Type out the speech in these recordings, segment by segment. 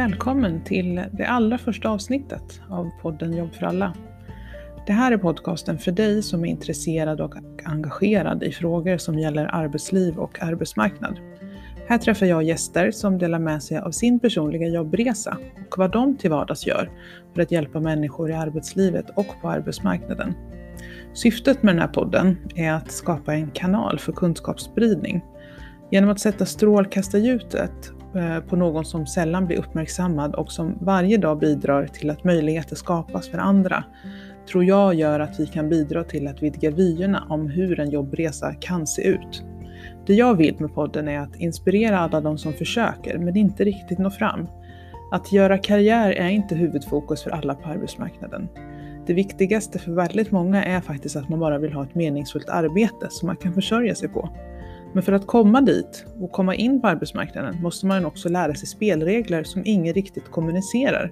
Välkommen till det allra första avsnittet av podden Jobb för alla. Det här är podcasten för dig som är intresserad och engagerad i frågor som gäller arbetsliv och arbetsmarknad. Här träffar jag gäster som delar med sig av sin personliga jobbresa och vad de till vardags gör för att hjälpa människor i arbetslivet och på arbetsmarknaden. Syftet med den här podden är att skapa en kanal för kunskapsspridning. Genom att sätta strålkastarljuset Eh, på någon som sällan blir uppmärksammad och som varje dag bidrar till att möjligheter skapas för andra, tror jag gör att vi kan bidra till att vidga vyerna om hur en jobbresa kan se ut. Det jag vill med podden är att inspirera alla de som försöker men inte riktigt når fram. Att göra karriär är inte huvudfokus för alla på arbetsmarknaden. Det viktigaste för väldigt många är faktiskt att man bara vill ha ett meningsfullt arbete som man kan försörja sig på. Men för att komma dit och komma in på arbetsmarknaden måste man också lära sig spelregler som ingen riktigt kommunicerar.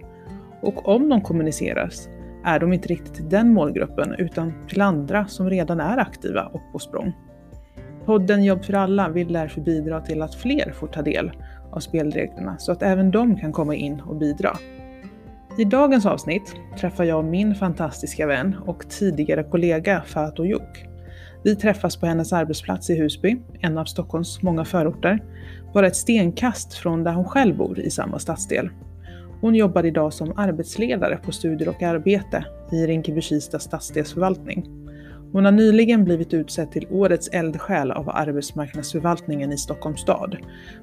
Och om de kommuniceras är de inte riktigt till den målgruppen utan till andra som redan är aktiva och på språng. Podden Jobb för alla vill därför bidra till att fler får ta del av spelreglerna så att även de kan komma in och bidra. I dagens avsnitt träffar jag min fantastiska vän och tidigare kollega Fatou Juk. Vi träffas på hennes arbetsplats i Husby, en av Stockholms många förorter, bara ett stenkast från där hon själv bor i samma stadsdel. Hon jobbar idag som arbetsledare på studier och arbete i Rinkeby-Kista stadsdelsförvaltning. Hon har nyligen blivit utsedd till Årets eldsjäl av arbetsmarknadsförvaltningen i Stockholms stad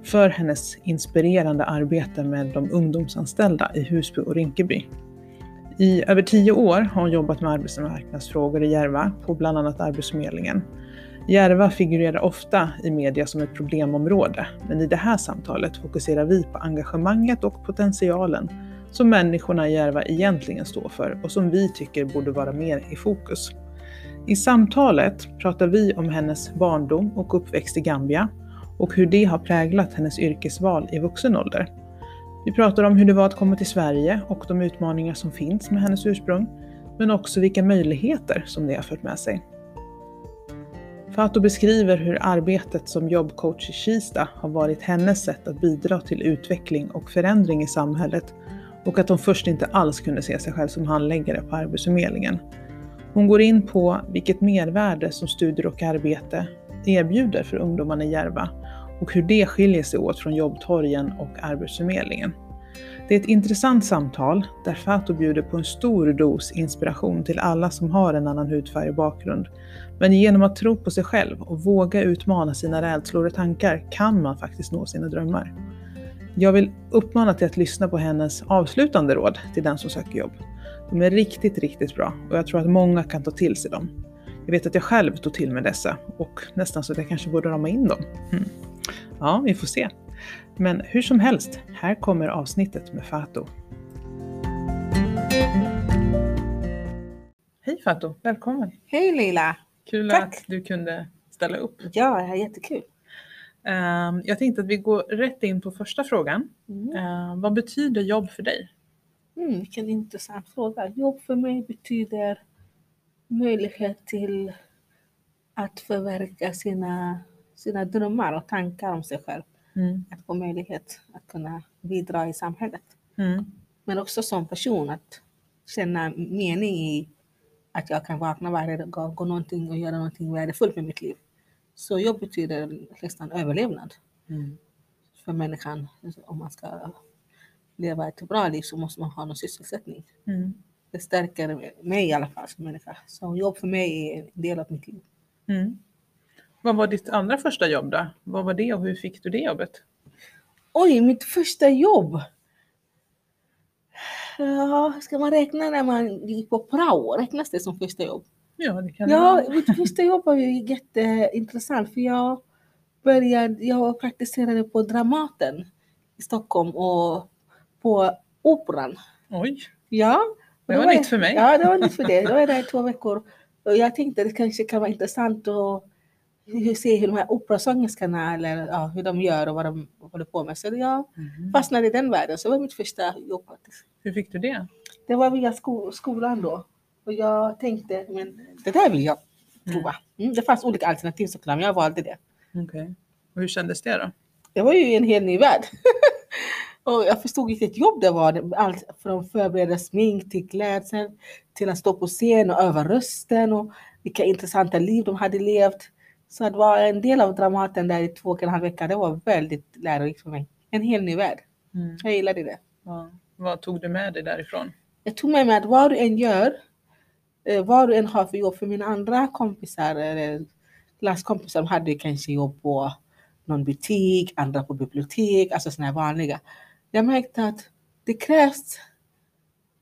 för hennes inspirerande arbete med de ungdomsanställda i Husby och Rinkeby. I över tio år har hon jobbat med arbetsmarknadsfrågor i Järva på bland annat Arbetsförmedlingen. Järva figurerar ofta i media som ett problemområde, men i det här samtalet fokuserar vi på engagemanget och potentialen som människorna i Järva egentligen står för och som vi tycker borde vara mer i fokus. I samtalet pratar vi om hennes barndom och uppväxt i Gambia och hur det har präglat hennes yrkesval i vuxen ålder. Vi pratar om hur det var att komma till Sverige och de utmaningar som finns med hennes ursprung, men också vilka möjligheter som det har fört med sig. Fatou beskriver hur arbetet som jobbcoach i Kista har varit hennes sätt att bidra till utveckling och förändring i samhället och att hon först inte alls kunde se sig själv som handläggare på Arbetsförmedlingen. Hon går in på vilket mervärde som studier och arbete erbjuder för ungdomarna i Järva och hur det skiljer sig åt från jobbtorgen och Arbetsförmedlingen. Det är ett intressant samtal där Fatou bjuder på en stor dos inspiration till alla som har en annan hudfärg och bakgrund. Men genom att tro på sig själv och våga utmana sina rädslor och tankar kan man faktiskt nå sina drömmar. Jag vill uppmana till att lyssna på hennes avslutande råd till den som söker jobb. De är riktigt, riktigt bra och jag tror att många kan ta till sig dem. Jag vet att jag själv tog till mig dessa och nästan så att jag kanske borde rama in dem. Mm. Ja, vi får se. Men hur som helst, här kommer avsnittet med Fatou. Hej Fatou, välkommen! Hej Lila! Kul Tack. att du kunde ställa upp. Ja, det är jättekul. Ehm, Jag tänkte att vi går rätt in på första frågan. Mm. Ehm, Vad betyder jobb för dig? Mm, vilken intressant fråga. Jobb för mig betyder möjlighet till att förverkliga sina, sina drömmar och tankar om sig själv. Mm. Att få möjlighet att kunna bidra i samhället. Mm. Men också som person att känna mening i att jag kan vakna varje dag, gå någonting och göra någonting värdefullt med mitt liv. Så jobb betyder nästan överlevnad Mm. för människan. Om man ska leva ett bra liv så måste man ha någon sysselsättning. Mm. Det stärker mig i alla fall som människa. Så jobb för mig är en del av mitt liv. Mm. Vad var ditt andra första jobb då? Vad var det och hur fick du det jobbet? Oj, mitt första jobb! Ja, ska man räkna när man gick på prao? Räknas det som första jobb? Ja, det kan Ja, det mitt första jobb var ju jätteintressant för jag började, jag praktiserade på Dramaten i Stockholm och på Operan. Oj, Ja. det var jag- nytt för mig. Ja, det var nytt för det. Då var jag där i två veckor. Och jag tänkte det kanske kan vara intressant att se hur de här operasångerskorna, eller ja, hur de gör och vad de håller på med. Så jag Mhm. fastnade i den världen. Så det var mitt första jobb. Hur fick du det? Det var via sko skolan då. Och jag tänkte, men det där vill jag prova. Mm, det fanns olika alternativ såklart, men jag valde det. Okej. Och hur kändes det då? Det var ju en helt ny värld. Och jag förstod vilket jobb det var. Allt från förbereda smink till klädsel till att stå på scen och öva rösten och vilka intressanta liv de hade levt. Så att vara en del av Dramaten där i två och en halv vecka, det var väldigt lärorikt för mig. En helt ny värld. Mm. Jag gillade det. Ja. Vad tog du med dig därifrån? Jag tog med mig att vad du än gör, eh, vad du än har för jobb, för mina andra kompisar, eller klasskompisar, de hade kanske jobb på någon butik, andra på bibliotek, alltså sådana vanliga. Jag märkte att det krävs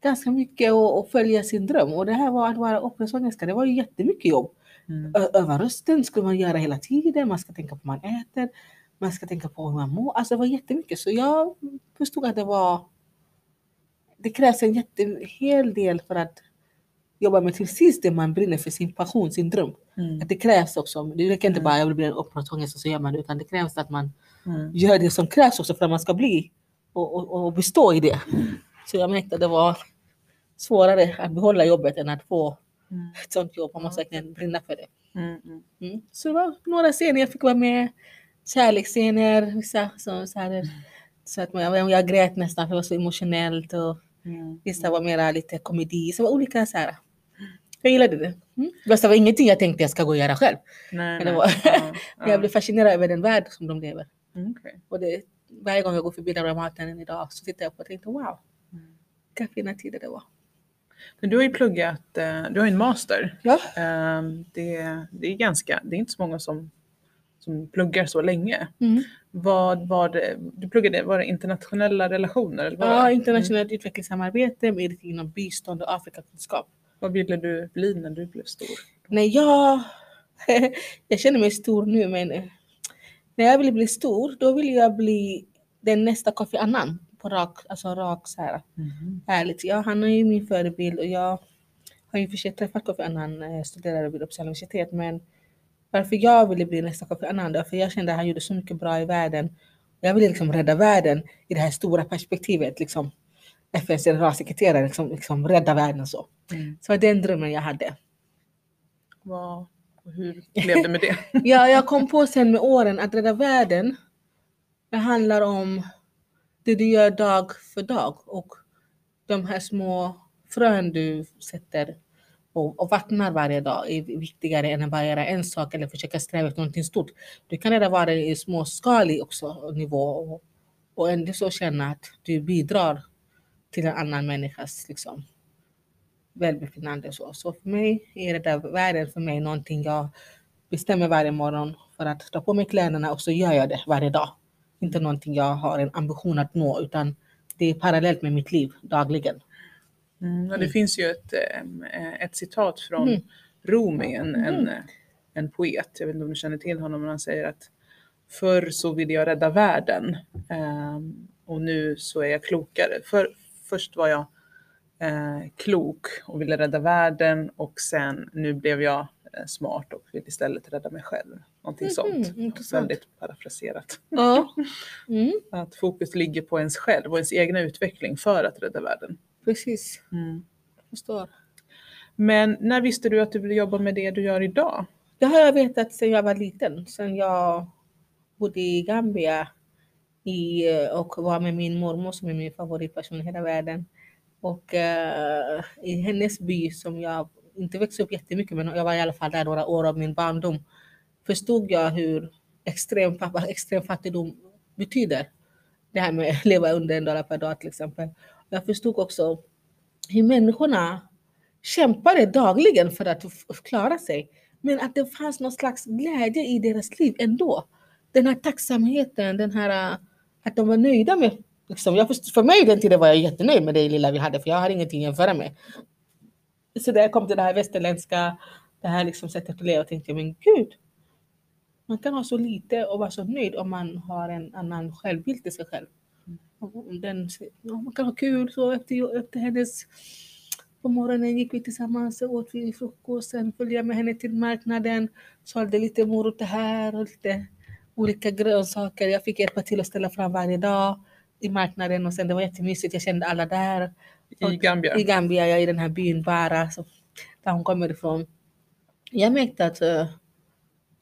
ganska mycket att följa sin dröm och det här var att vara operasångerska, det var ju jättemycket jobb. Mm. Öva rösten skulle man göra hela tiden, man ska tänka på vad man äter, man ska tänka på hur man mår. Alltså det var jättemycket så jag förstod att det var det krävs en jätte, hel del för att jobba med precis det man brinner för, sin passion, sin dröm. Mm. Att det krävs också. Det räcker inte Mm. bara jag vill bli en operasångerska så gör man det, utan det krävs att man Mm. gör det som krävs också för att man ska bli och, och, och bestå i det. Så jag märkte att det var svårare att behålla jobbet än att få Mm. ett sånt jobb. Man måste verkligen brinna för det. Mm. Mm. Mm. Så det var några scener jag fick vara med. Kärleksscener, vissa så, så, här, så att jag, jag grät nästan för det var så emotionellt. Och Mm. vissa var mera lite komedi. Så det var olika så här. Jag gillade det. Mm. Fast det var ingenting jag tänkte jag ska gå och göra själv. Nej, Men det var- Ja, ja. Jag blev fascinerad över den värld som de lever. Mm, okej. Och det, varje gång jag går förbi Dramaten idag så tittar jag på och tänkte wow, Mm. vilka fina tider det var. Men du har ju pluggat, eh, du har ju en master. Ja, Ehm, Det, det är ganska, det är inte så många som, som pluggar så länge. mm. Vad var det, du pluggade, var det internationella relationer? Eller ja internationellt utvecklingssamarbete med inom bistånd och Afrikakunskap. Vad ville du bli när du blev stor? Nej, jag, jag känner mig stor nu men eh, när jag ville bli stor då ville jag bli den nästa Kofi Annan på rak, alltså rak så här. Ärligt, ja, han är ju min förebild och jag har ju för sig träffat Kofi Annan när jag studerade vid Uppsala universitet men varför jag ville bli nästa Kofi Annan då? För jag kände att han gjorde så mycket bra i världen. Jag ville liksom rädda världen i det här stora perspektivet, liksom FNs generalsekreterare, liksom, liksom rädda världen så. Mm. Så det var den drömmen jag hade. Och hur blev det med det? Ja, jag kom på sen med åren att rädda världen, det handlar om det du gör dag för dag och de här små frön du sätter och, och vattnar varje dag är viktigare än att bara göra en sak eller försöka sträva efter någonting stort. Du kan redan vara i småskalig också nivå och, och ändå så känna att du bidrar till en annan människas liksom, välbefinnande. Så. så för mig är rädda världen för mig någonting jag bestämmer varje morgon för att ta på mig kläderna och så gör jag det varje dag. Inte någonting jag har en ambition att nå utan det är parallellt med mitt liv dagligen. Mm, och det Mm. finns ju ett, eh, ett citat från Mm. Rumi, en, en, Mm. eh, en poet, jag vet inte om du känner till honom, men han säger att förr så ville jag rädda världen ehm, och nu så är jag klokare. För, först var jag eh, klok och ville rädda världen och sen nu blev jag smart och vill istället rädda mig själv. Någonting Mhm, sånt. intressant. Väldigt parafraserat. Ja, mm, Att fokus ligger på ens själv och ens egna utveckling för att rädda världen. precis. Mm. Förstår. Men när visste du att du ville jobba med det du gör idag? Det har jag vetat sedan jag var liten. Sedan jag bodde i Gambia i, och var med min mormor som är min favoritperson i hela världen. Och eh, i hennes by som jag inte växte upp jättemycket men jag var i alla fall där några år av min barndom förstod jag hur extrem, vad extrem fattigdom betyder. Det här med att leva under en dollar per dag till exempel. Jag förstod också hur människorna kämpade dagligen för att klara sig. Men att det fanns någon slags glädje i deras liv ändå. Den här tacksamheten, den här äh, att de var nöjda med Liksom, jag först, för mig den tiden var jag jättenöjd med det lilla vi hade för jag har ingenting att jämföra med. Så när jag kom till det här västerländska, det här liksom sättet att leva tänkte jag men gud. Man kan ha så lite och vara så nöjd om man har en annan självbild till sig själv. Den, man kan ha kul så efter, efter hennes på morgonen gick vi tillsammans och åt vi frukost. Sen följde jag med henne till marknaden. Sålde lite morötter här och lite olika grönsaker. Jag fick hjälpa till att ställa fram varje dag i marknaden och sen det var jättemysigt. Jag kände alla där. I Gambia? I Gambia, ja, i den här byn Bara, så, där hon kommer ifrån. Jag märkte att uh,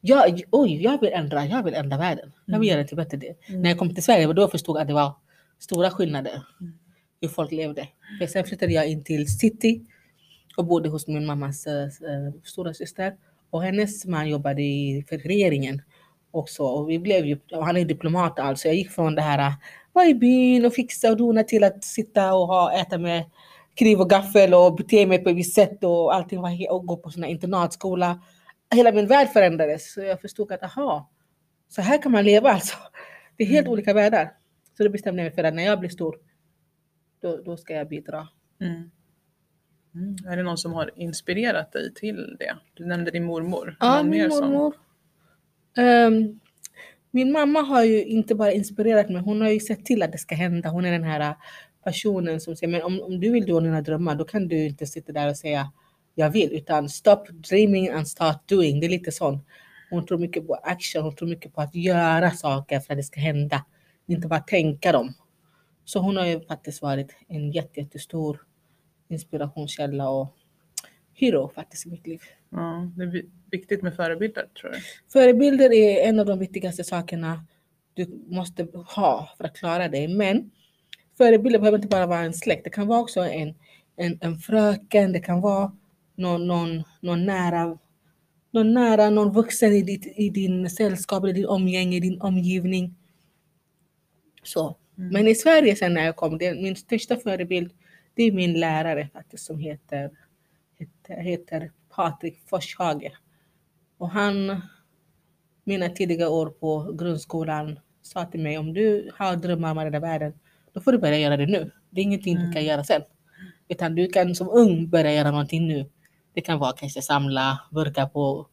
jag, oj, jag vill ändra, jag vill ändra världen. Jag vill Mm. göra det till bättre. Det. Mm. När jag kom till Sverige, då förstod jag att det var stora skillnader Mm. hur folk levde. För sen flyttade jag in till city och bodde hos min mammas äh, stora syster och hennes man jobbade i, för regeringen också. Och vi blev ju, han är diplomat alltså. Jag gick från det här vara i byn och fixa och dona till att sitta och ha, äta med kniv och gaffel och bete mig på ett visst sätt och allting var och gå på sån här internatskola. Hela min värld förändrades så jag förstod att aha, så här kan man leva alltså. Det är helt Mm. olika världar. Så då bestämde jag mig för att när jag blir stor, då, då ska jag bidra. Mm. Mm. Är det någon som har inspirerat dig till det? Du nämnde din mormor. Ja, min mer som- mormor. Min mamma har ju inte bara inspirerat mig, hon har ju sett till att det ska hända. Hon är den här äh, personen som säger, men om, om du vill nå dina drömmar, då kan du inte sitta där och säga jag vill, utan stop dreaming and start doing. Det är lite sånt. Hon tror mycket på action, hon tror mycket på att göra saker för att det ska hända. Inte bara tänka dem. Så hon har ju faktiskt varit en jätte, jättestor inspirationskälla och hero faktiskt i mitt liv. Ja, det är vi- viktigt med förebilder tror jag. Förebilder är en av de viktigaste sakerna du måste ha för att klara dig. Men förebilder behöver inte bara vara en släkt. Det kan vara också en, en, en fröken, det kan vara någon, någon, någon nära någon nära, någon vuxen i, ditt, i din sällskap, i din omgänge, i din omgivning. Så. Mm. Men i Sverige sen när jag kom, det, min största förebild, det är min lärare faktiskt som heter, heter, heter Patrik Forshage. Och han, mina tidiga år på grundskolan, sa till mig om du har drömmar om den här världen, då får du börja göra det nu. Det är ingenting du kan Mm. göra sen. Utan du kan som ung börja göra någonting nu. Det kan vara kanske samla burkar på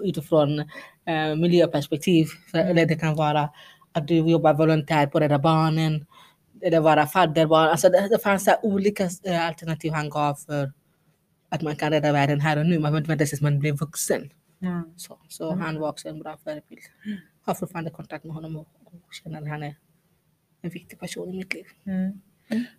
utifrån eh, miljöperspektiv. Mm. Eller det kan vara att du jobbar volontär på Rädda Barnen. Eller vara fadderbarn. Alltså det, det fanns olika eh, alternativ han gav för att man kan rädda världen här och nu. Man behöver inte vänta tills man blir vuxen. Mm. Så, så Mm. han var också en bra förebild. Har fortfarande kontakt med honom och, och känner att han är en viktig person i mitt liv. Mm.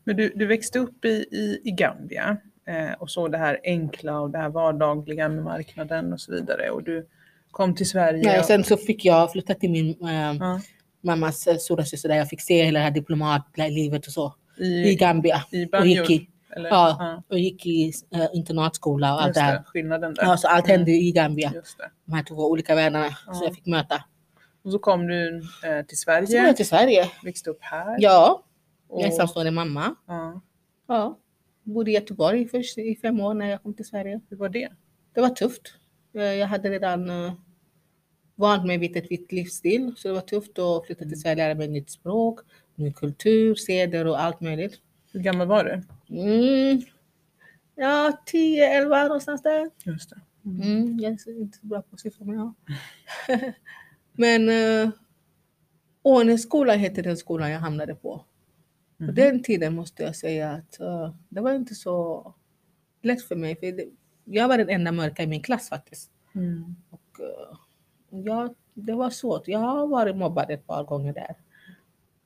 Men du, du växte upp i, i, i Gambia eh, och såg det här enkla och det här vardagliga med marknaden och så vidare. Och du kom till Sverige. Nej, och och- sen så fick jag flytta till min eh, ja, mammas eh, storasyster där jag fick se hela det här diplomatlivet och så. I i, Gambia. i Och Banjul. gick i, Eller? ja, och gick i eh, internatskola och allt det här. skillnaden där. Ja, så allt hände i Gambia. Just det. De här två olika världarna Ja. som jag fick möta. Och så kom du eh, till Så kom Sverige, jag till Sverige. växte upp här. Ja, och, jag är ensamstående mamma. ja, Ja. Bodde i Göteborg först i fem år när jag kom till Sverige. hur var det? Det var tufft. Jag jag hade redan uh, vant mig vid ett vitt livsstil, så det var tufft att flytta till Sverige, lära mig ett nytt språk, ny kultur, seder och allt möjligt. Hur gammal var du? Mm. Ja, 10, 11 någonstans där. Just det. Mm, jag är inte så bra på siffror, men ja. men uh, Ånässkola heter den skolan jag hamnade på. På Mhm. den tiden måste jag säga att uh, det var inte så lätt för mig. För det, jag var den enda mörka i min klass faktiskt. Mm. Och, eh, ja, det var svårt. Jag har varit mobbad ett par gånger där.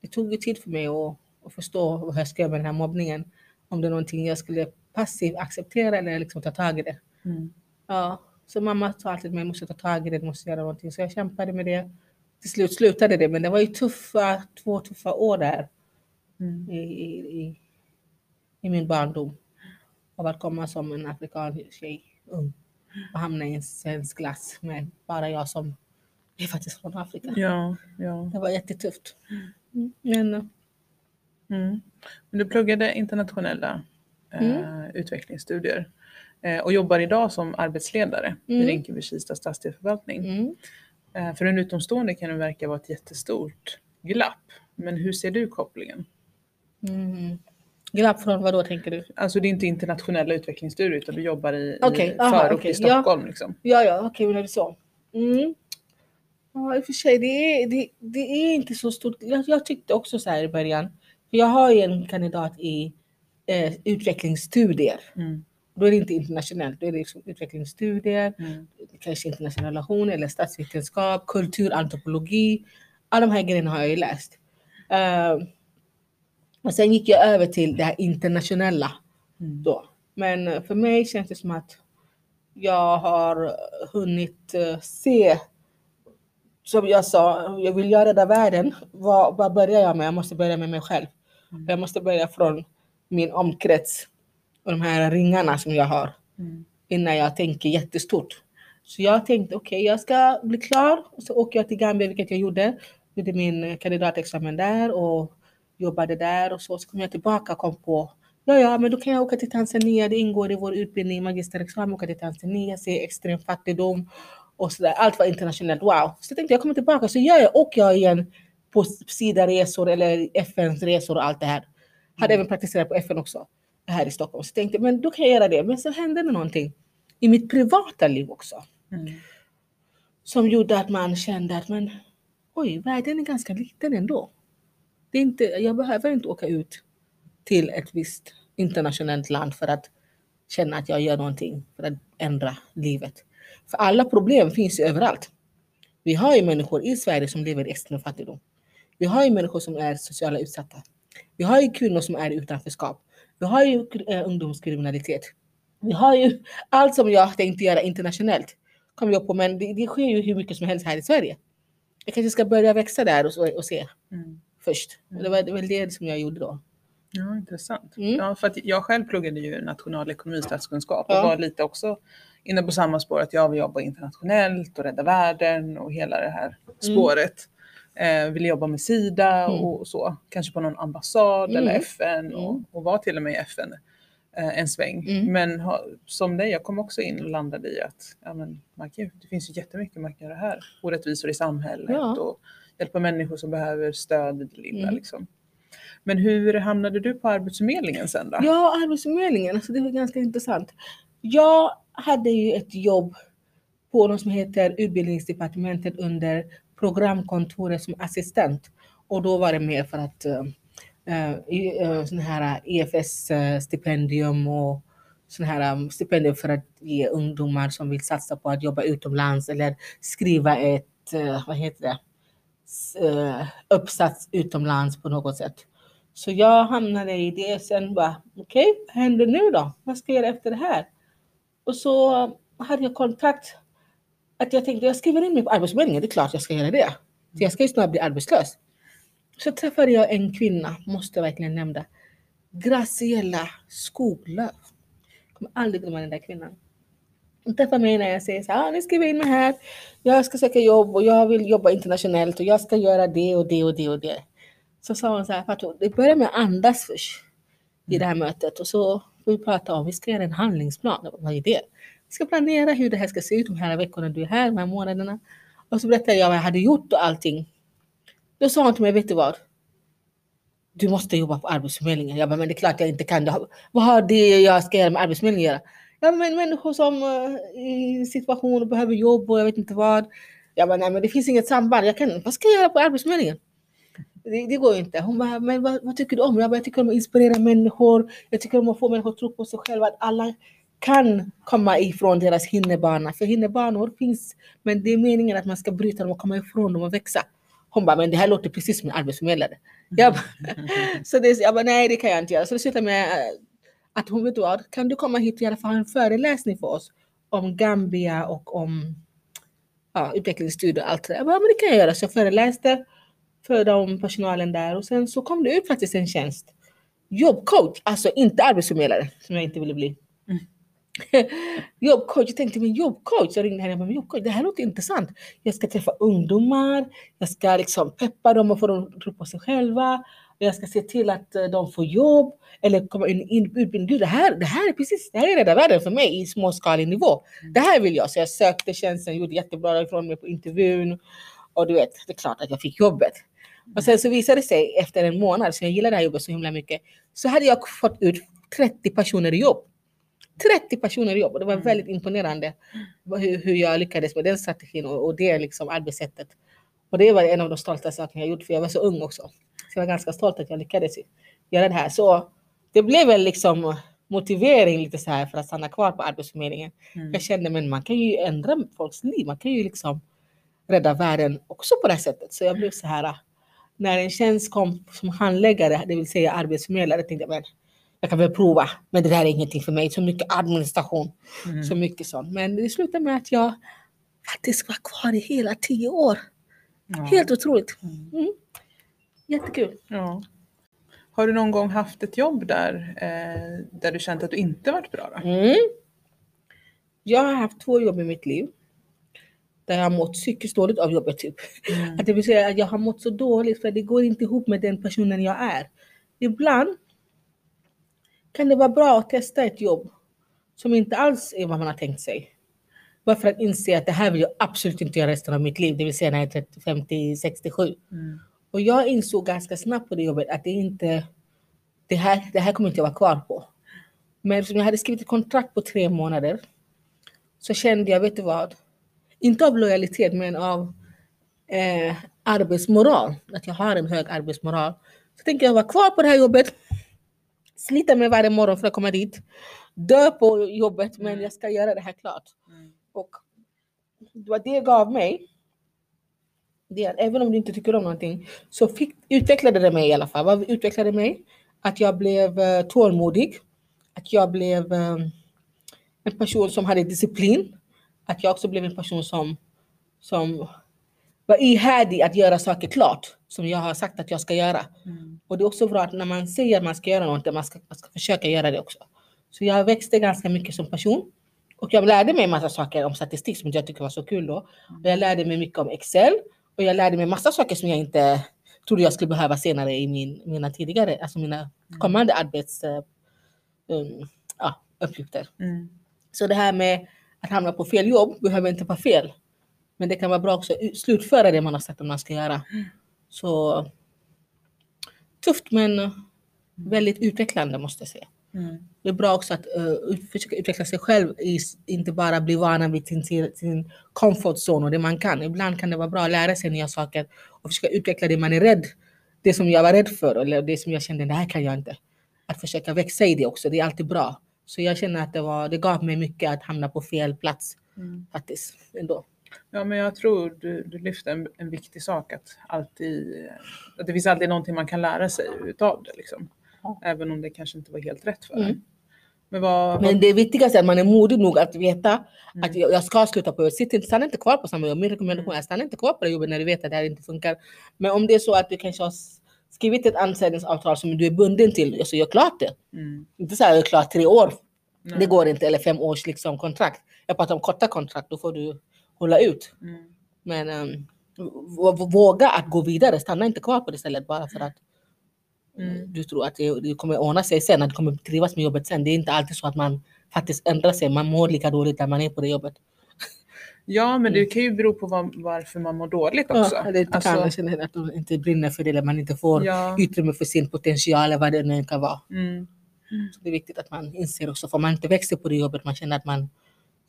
Det tog ju tid för mig att, att förstå vad jag ska göra med den här mobbningen. Om det är någonting jag skulle passivt acceptera eller liksom ta tag i det. Mm. Ja, så mamma sa alltid att jag måste ta tag i det, måste göra någonting. Så jag kämpade med det. Till slut slutade det, men det var ju tuffa, två tuffa år där Mm. i, i, i, i min barndom. Av att komma som en afrikansk tjej, ung, och hamna i en svensk klass med bara jag som är faktiskt från Afrika. Ja, ja. Det var jättetufft. Mm, Men eh, Mm. Men du pluggade internationella eh, utvecklingsstudier eh, och jobbar idag som arbetsledare i Mm. Rinkeby-Kista stadsdelsförvaltning. mm, Eh, för en utomstående kan det verka vara ett jättestort glapp. Men hur ser du kopplingen? mm. Glapp från vad då tänker du? Alltså det är inte internationella utvecklingsstudier utan du jobbar i, Okej, i förort okej, i Stockholm. Liksom. Ja, ja, okej, är det så? Mm. Ja, i och för sig, det är, det, det är inte så stort. Jag, jag tyckte också så här i början. Jag har ju en kandidat i eh, utvecklingsstudier. Mm. Då är det inte internationellt, då är det liksom utvecklingsstudier, Mm. kanske internationella relationer eller statsvetenskap, kultur, antropologi. Alla de här grejerna har jag ju läst. Uh, och sen gick jag över till det här internationella Mm. då. Men eh, för mig känns det som att jag har hunnit eh, se som jag sa, jag vill göra rädda världen. Vad, vad börjar jag med? Jag måste börja med mig själv. Mm. Jag måste börja från min omkrets och de här ringarna som jag har Mm. innan jag tänker jättestort. Så jag tänkte okej, jag ska bli klar och så åker jag till Gambia, vilket jag gjorde. Gjorde min kandidatexamen där och jobbade där och så. Så kom jag tillbaka och kom på Ja, ja, men då kan jag åka till Tanzania. Det ingår i vår utbildning, magisterexamen, åka till Tanzania, se extrem fattigdom och sådär. Allt var internationellt. Wow! Så jag tänkte jag kommer tillbaka så gör jag, åker jag igen på Sida-resor eller FNs resor och allt det här. Hade även praktiserat på FN också här i Stockholm. Så jag tänkte men då kan jag göra det. Men så hände det någonting i mitt privata liv också Mm. som gjorde att man kände att men oj, världen är ganska liten ändå. Det är inte, jag behöver inte åka ut till ett visst internationellt land för att känna att jag gör någonting för att ändra livet. För alla problem finns ju överallt. Vi har ju människor i Sverige som lever i extrem fattigdom. Vi har ju människor som är sociala utsatta. Vi har ju kvinnor som är i utanförskap. Vi har ju eh, ungdomskriminalitet. Vi har ju allt som jag tänkte göra internationellt. Kom jag på, men det, det sker ju hur mycket som helst här i Sverige. Jag kanske ska börja växa där och, och se Mm. först. Det var, det var det som jag gjorde då. Ja, intressant. Mm. Ja, för att jag själv pluggade ju nationalekonomi och statskunskap och Ja. var lite också inne på samma spår att jag vill jobba internationellt och rädda världen och hela det här spåret. Eh, vill jobba med Sida Mm. och så, kanske på någon ambassad Mm. eller FN och, Mm. och var till och med i FN eh, en sväng. Mm. Men ha, som dig, jag kom också in och landade i att ja, men, man kan, det finns ju jättemycket man kan göra här. Orättvisor i samhället Ja. och hjälpa människor som behöver stöd i det lilla. Mm. Liksom. Men hur hamnade du på Arbetsförmedlingen sen då? Ja, Arbetsförmedlingen, alltså det var ganska intressant. Jag hade ju ett jobb på något som heter Utbildningsdepartementet under programkontoret som assistent. Och då var det mer för att uh, uh, sån här EFS-stipendium och sån här stipendier stipendium för att ge ungdomar som vill satsa på att jobba utomlands eller skriva ett, vad heter det, uppsats utomlands på något sätt. Så jag hamnade i det sen bara, okej, vad händer nu då? Vad ska jag göra efter det här? Och så hade jag kontakt att jag tänkte jag skriver in mig på Arbetsförmedlingen, det är klart jag ska göra det. För jag ska ju snart bli arbetslös. Så träffade jag en kvinna, måste jag verkligen nämna, Graciela Skoglöf. Jag kommer aldrig glömma den där kvinnan. Hon träffar mig när jag säger så här, ah, nu skriver jag in mig här, jag ska söka jobb och jag vill jobba internationellt och jag ska göra det och det och det och det. Så sa hon så här, Fatou, det börjar med att andas först i det här mötet och så får vi prata om, vi ska göra en handlingsplan. Vad är det? Vi ska planera hur det här ska se ut de här veckorna du är här, de här månaderna. Och så berättade jag vad jag hade gjort och allting. Då sa hon till mig, vet du vad? Du måste jobba på Arbetsförmedlingen. Jag bara, men det är klart jag inte kan. Vad har det jag ska göra med Arbetsförmedlingen att göra? Ja, men människor som uh, i situation och behöver jobb och jag vet inte vad. Jag bara, nej men det finns inget samband. Jag kan, vad ska jag göra på Arbetsförmedlingen? Det, det går inte. Hon bara, men vad, vad tycker du om? Jag, bara, jag tycker om att inspirera människor. Jag tycker om att få människor att tro på sig själva. Att alla kan komma ifrån deras hinderbana. För hinderbanor finns, men det är meningen att man ska bryta dem och komma ifrån dem och växa. Hon bara, men det här låter precis som en arbetsförmedlare. Jag bara, så det, jag bara, nej det kan jag inte göra. Så det slutade med eh, att hon vet du vad, kan du komma hit och i alla fall ha en föreläsning för oss om Gambia och om ja, utvecklingsstudier och allt det där. Jag bara, men det kan jag göra. Så jag föreläste för de personalen där och sen så kom det ut faktiskt en tjänst. Jobbcoach, alltså inte arbetsförmedlare som jag inte ville bli. jobbcoach, jag tänkte men jobbcoach, jag ringde henne och men jobbcoach, det här låter intressant. Jag ska träffa ungdomar, jag ska liksom peppa dem och få dem att tro på sig själva. Jag ska se till att eh, de får jobb eller komma in i utbildning. Det här, det här är precis, det här är rädda världen för mig i småskalig nivå. Det här vill jag. Så jag sökte tjänsten, gjorde jättebra ifrån mig på intervjun. Och du vet, det är klart att jag fick jobbet. Och sen så visade det sig efter en månad, så jag gillade det här jobbet så himla mycket, så hade jag fått ut 30 personer i jobb. 30 personer jobb och det var Mm. väldigt imponerande hur, hur jag lyckades med den strategin och, och det liksom arbetssättet. Och det var en av de stolta sakerna jag gjort för jag var så ung också. Så jag var ganska stolt att jag lyckades göra det här. Så det blev väl liksom motivering lite så här för att stanna kvar på Arbetsförmedlingen. Mm. Jag kände men man kan ju ändra folks liv, man kan ju liksom rädda världen också på det här sättet. Så jag blev så här, när en tjänst kom som handläggare, det vill säga arbetsförmedlare, tänkte jag men jag kan väl prova, men det där är ingenting för mig. Så mycket administration, Mm. så mycket sånt. Men det slutade med att jag faktiskt var kvar i hela tio år Mm. Helt otroligt. Mm. Mm. Jättekul. Ja. Har du någon gång haft ett jobb där, eh, där du känt att du inte varit bra? Mm. Jag har haft två jobb i mitt liv. Där jag har mått psykiskt dåligt av jobbet. Typ. Mm. Att det vill säga att jag har mått så dåligt för det går inte ihop med den personen jag är. Ibland kan det vara bra att testa ett jobb som inte alls är vad man har tänkt sig. Bara för att inse att det här vill jag absolut inte göra resten av mitt liv, det vill säga när jag är 30, 50, 67. Mm. Och jag insåg ganska snabbt på det jobbet att det inte, det här, det här kommer inte jag vara kvar på. Men eftersom jag hade skrivit ett kontrakt på tre månader så kände jag, vet du vad? Inte av lojalitet men av eh, arbetsmoral. Att jag har en hög arbetsmoral. Så tänker jag vara kvar på det här jobbet. Slita mig varje morgon för att komma dit. Dö på jobbet men jag ska göra det här klart. Mm. Och vad det gav mig, det är även om du inte tycker om någonting, så fick, utvecklade det mig i alla fall. Vad utvecklade mig? Att jag blev uh, tålmodig. Att jag blev eh, en person som hade disciplin. Att jag också blev en person som, som var ihärdig att göra saker klart. Som jag har sagt att jag ska göra. Mm. Och det är också bra att när man säger att man ska göra något, man ska, man ska försöka göra det också. Så jag växte ganska mycket som person. Och jag lärde mig massa saker om statistik som jag tycker var så kul då. Och jag lärde mig mycket om Excel. Och jag lärde mig massa saker som jag inte trodde jag skulle behöva senare i min, mina tidigare, alltså mina kommande arbets uh, um, ja, uppgifter. Mm. Så det här med att hamna på fel jobb behöver inte vara fel. Men det kan vara bra också att slutföra det man har sagt att man ska göra. Så tufft men väldigt utvecklande måste jag säga. Mm. Det är bra också att uh, försöka utveckla sig själv, i, inte bara bli vana vid sin, sin, comfort zone och det man kan. Ibland kan det vara bra att lära sig nya saker och försöka utveckla det man är rädd. Det som jag var rädd för eller det som jag kände, det här kan jag inte. Att försöka växa i det också, det är alltid bra. Så jag känner att det, var, det gav mig mycket att hamna på fel plats Mm. faktiskt. Ändå. Ja, men jag tror du, du lyfter en, en viktig sak att alltid, att det finns alltid någonting man kan lära sig utav det liksom. Ja. Även om det kanske inte var helt rätt för Mm. en. Men vad, Men det viktigaste är att man är modig nog att veta Mm. att jag, jag ska sluta på jobbet. Sitt inte, stanna inte kvar på samma jobb. Min rekommendation är stanna inte kvar på det jobbet när du vet att det här inte funkar. Men om det är så att du kanske har skrivit ett anställningsavtal som du är bunden till, så gör klart det. mm, Inte så här, jag är klar tre år. nej. Det går inte. Eller fem års liksom, kontrakt. Jag pratar om korta kontrakt, då får du hålla ut. Mm. Men um, våga att gå vidare. Stanna inte kvar på det stället bara för att Mm. du tror att det, det kommer ordna sig sen, att du kommer trivas med jobbet sen. Det är inte alltid så att man faktiskt ändrar sig. Man mår lika dåligt när man är på det jobbet. Ja, men det kan ju bero på vad, varför man mår dåligt också. Mm. Ja, det Alltså, kan man känna att de inte brinner för det, eller man inte får ja, utrymme för sin potential eller vad det nu kan vara. mm, Så det är viktigt att man inser också, för man inte växer på det jobbet, man känner att man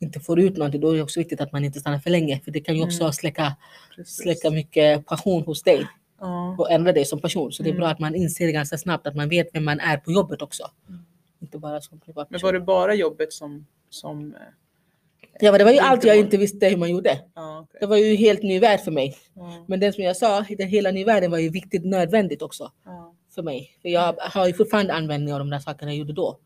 inte får ut någonting, då är det också viktigt att man inte stannar för länge. För det kan ju också Mm. släcka, precis. släcka mycket passion hos dig Ja. och ändra dig som person. Så det är Mm. bra att man inser ganska snabbt att man vet vem man är på jobbet också. Mm. Inte bara som Men privatperson. var det bara jobbet som... som eh, Ja, men det var ju allt jag inte visste hur man gjorde. ja, okej. Det var ju helt ny värld för mig. ja, Men den som jag sa, den hela nya världen var ju viktigt nödvändigt också ja. för mig. För jag har ju fortfarande användning av de där sakerna jag gjorde då.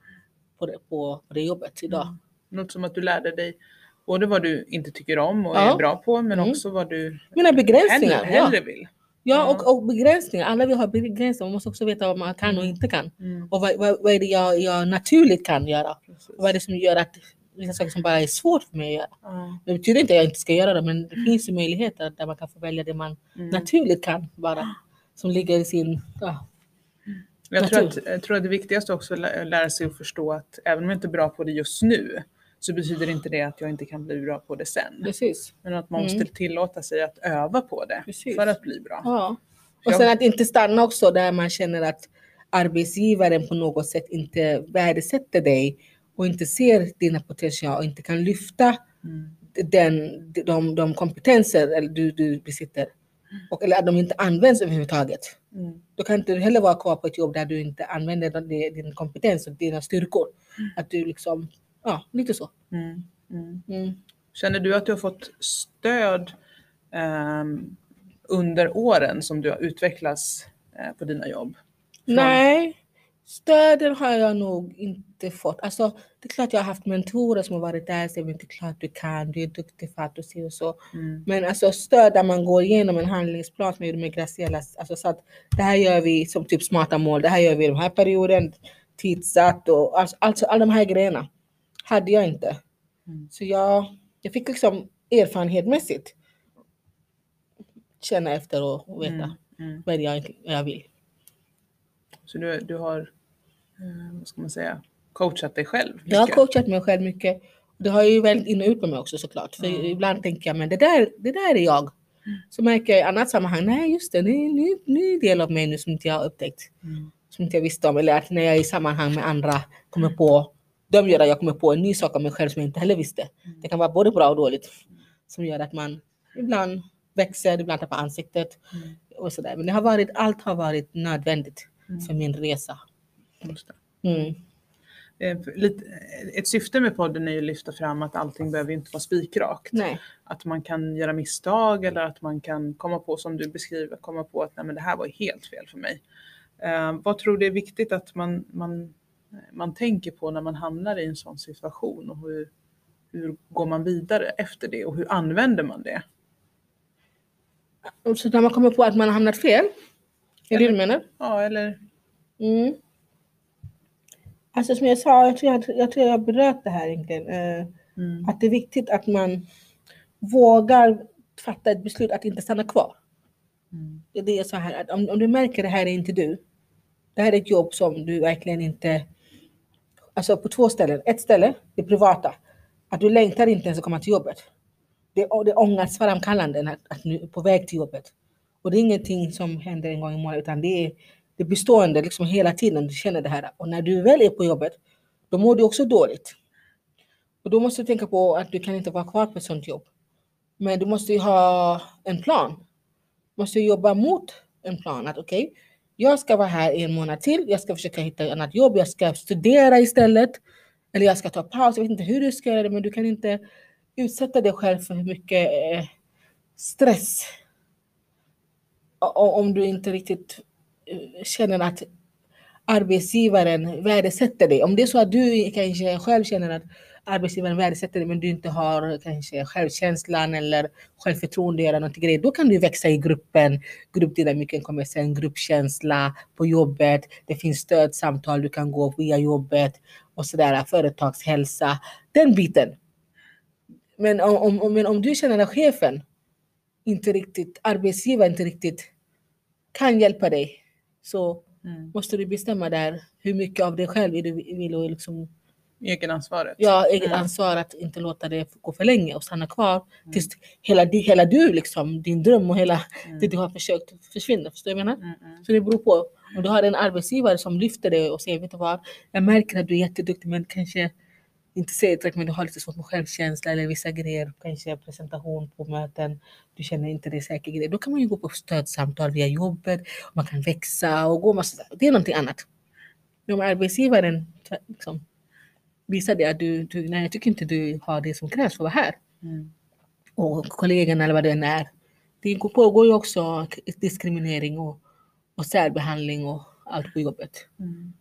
På det, på, på det jobbet idag. Mm. Något som att du lärde dig både vad du inte tycker om och Ja. är bra på, men Mm. också vad du Mina begränsningar. hellre, ja. hellre vill. Ja, Ja. och, och begränsningar. Alla vill ha begränsningar. Man måste också veta vad man kan och inte kan. Mm, Och vad, vad, vad är det jag, jag naturligt kan göra? vad är det som gör att vissa saker som bara är svårt för mig att göra? Ja, Det betyder inte att jag inte ska göra det, men det finns ju möjligheter där man kan få välja det man mm. naturligt kan bara. Som ligger i sin... Ja, Jag tror, natur. att, jag tror att det viktigaste också är att lä- lära sig att förstå att även om jag inte är bra på det just nu så betyder inte det att jag inte kan bli bra på det sen. precis. Men att man Mm. måste tillåta sig att öva på det Precis. för att bli bra. Ja. Och sen att inte stanna också där man känner att arbetsgivaren på något sätt inte värdesätter dig och inte ser dina potential och inte kan lyfta Mm. den, de, de kompetenser du, du besitter. Och, eller att de inte används överhuvudtaget. Mm. Då kan inte du heller vara kvar på ett jobb där du inte använder din, din kompetens och dina styrkor. Att du liksom, ja, lite så. Mm. Mm. Mm. Känner du att du har fått stöd ehm, under åren som du har utvecklats eh, på dina jobb? Från- Nej, Stöden har jag nog inte fått. Alltså, det är klart jag har haft mentorer som har varit där och sagt att det är klart du kan, du är duktig för att du ser och så. Mm. Men alltså stöd där man går igenom en handlingsplan som jag gjorde med Graciela. Alltså så att det här gör vi som typ smarta mål. Det här gör vi i den här perioden. Tidsatt och alltså, alltså alla de här grejerna hade jag inte. Mm. Så jag, jag fick liksom erfarenhetsmässigt känna efter och veta Mm. Mm. vad jag, vad jag vill. Så du, du har, eh, vad ska man säga, coachat dig själv? Jag har mycket? coachat mig själv mycket. Det har ju väldigt in och ut på mig också såklart. För Mm. ibland tänker jag, men det där, det där är jag. Så märker jag i annat sammanhang, nej just det, en ny, ny del av mig nu som inte jag har upptäckt. Mm. Som inte jag visste om. Eller att när jag är i sammanhang med andra kommer på, de gör att jag kommer på en ny sak om mig själv som jag inte heller visste. Mm. Det kan vara både bra och dåligt. Som gör att man ibland växer, ibland tappar ansiktet. Mm. Och sådär. Men det har varit, allt har varit nödvändigt Mm. för min resa. Mm. Eh, Lite, ett syfte med podden är ju att lyfta fram att allting behöver inte vara spikrakt. Nej. Att man kan göra misstag eller att man kan komma på, som du beskriver, komma på att Nej, men det här var helt fel för mig. Eh, vad tror du är viktigt att man, man, man tänker på när man hamnar i en sån situation och hur, hur går man vidare efter det och hur använder man det? Så när man kommer på att man har hamnat fel, är det det du menar? Ja, eller Mm. Alltså som jag sa, jag tror jag, jag, tror jag berört det här egentligen. Eh, mm, att det är viktigt att man vågar fatta ett beslut att inte stanna kvar. mm, Det är sa här, att om, om du märker det här är inte du. Det här är ett jobb som du verkligen inte... Alltså på två ställen. Ett ställe, det privata. Att du längtar inte ens att komma till jobbet. Det, är- det är ångestframkallande att, att nu är på väg till jobbet. Och det är ingenting som händer en gång i månaden utan det är det är bestående liksom hela tiden. Du känner det här. Och när du väl är på jobbet, då mår du också dåligt. Och då måste du tänka på att du kan inte vara kvar på ett sånt jobb. Men du måste ju ha en plan. Du måste jobba mot en plan. Att okej, jag ska vara här i en månad till. Jag ska försöka hitta ett annat jobb. Jag ska studera istället. Eller jag ska ta paus. Jag vet inte hur du ska göra det, men du kan inte utsätta dig själv för mycket eh, stress. Om du inte riktigt eh, känner att arbetsgivaren värdesätter dig. Om det är så att du kanske själv känner att arbetsgivaren värdesätter dig men du inte har kanske självkänslan eller självförtroende att göra någonting grejer, då kan du växa i gruppen. Gruppdynamiken kommer sen, gruppkänsla på jobbet, det finns stödsamtal du kan gå via jobbet och sådär, företagshälsa, den biten. Men om, om, men om du känner att chefen inte riktigt, arbetsgivaren inte riktigt kan hjälpa dig så mm. måste du bestämma där hur mycket av dig själv du vill och liksom, Egenansvaret. ja, Mm. ansvar att inte låta det gå för länge och stanna kvar Mm. tills hela, hela du, liksom, din dröm och hela Mm. det du har försökt försvinner. Förstår du vad jag menar? Så det beror på. Om du har en arbetsgivare som lyfter dig och säger, vet du vad, jag märker att du är jätteduktig men kanske inte säger direkt men du har lite svårt med självkänsla eller vissa grejer, kanske presentation på möten, du känner inte dig säker det. Då kan man ju gå på stödsamtal via jobbet, man kan växa och gå massa, det är någonting annat. Men om arbetsgivaren liksom, visar det att du, du, nej jag tycker inte du har det som krävs för att vara här Mm. och kollegorna eller vad det än är. Det pågår ju också diskriminering och, och särbehandling och allt på jobbet. Mm.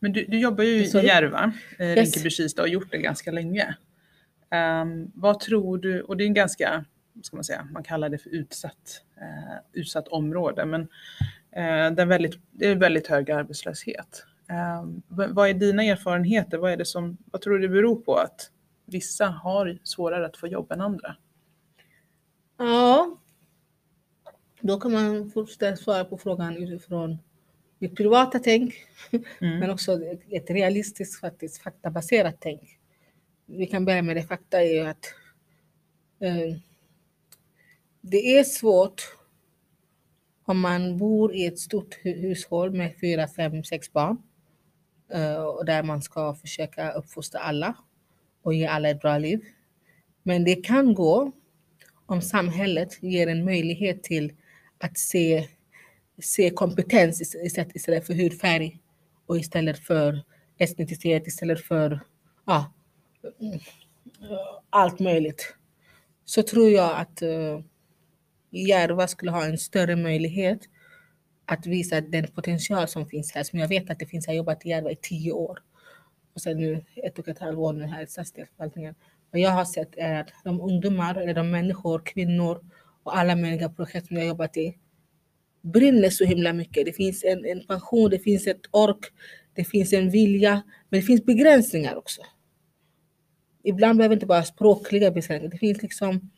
Men du, du jobbar ju i Järva, eh, Yes. Rinkeby-Kista och har gjort det ganska länge. Ehm, vad tror du, och det är en ganska, ska man säga, man kallar det för utsatt, eh, utsatt område, men eh, det, är väldigt, det är väldigt hög arbetslöshet. Ehm, vad, är dina erfarenheter? Vad, är det som, vad tror du det beror på att vissa har svårare att få jobb än andra? Ja, då kan man först svara på frågan utifrån mitt privata tänk, Mm. men också ett, realistiskt, faktiskt faktabaserat tänk. Vi kan börja med det fakta är ju att eh, det är svårt om man bor i ett stort hu- hushåll med fyra, fem, sex barn Eh, och där man ska försöka uppfostra alla och ge alla ett bra liv. Men det kan gå om samhället ger en möjlighet till att se, se kompetens istället, istället för hudfärg och istället för etnicitet, istället för ja, eh, allt möjligt. Så tror jag att eh, Järva skulle ha en större möjlighet att visa den potential som finns här, som jag vet att det finns. Jag har jobbat i Järva i tio år och sen nu ett och ett halvt år nu här i stadsdelsförvaltningen. Vad jag har sett är att de ungdomar, eller de människor, kvinnor och alla möjliga projekt som jag har jobbat i brinner så himla mycket. Det finns en, en passion, det finns ett ork, det finns en vilja, men det finns begränsningar också. Ibland behöver det inte bara språkliga begränsningar, det finns liksom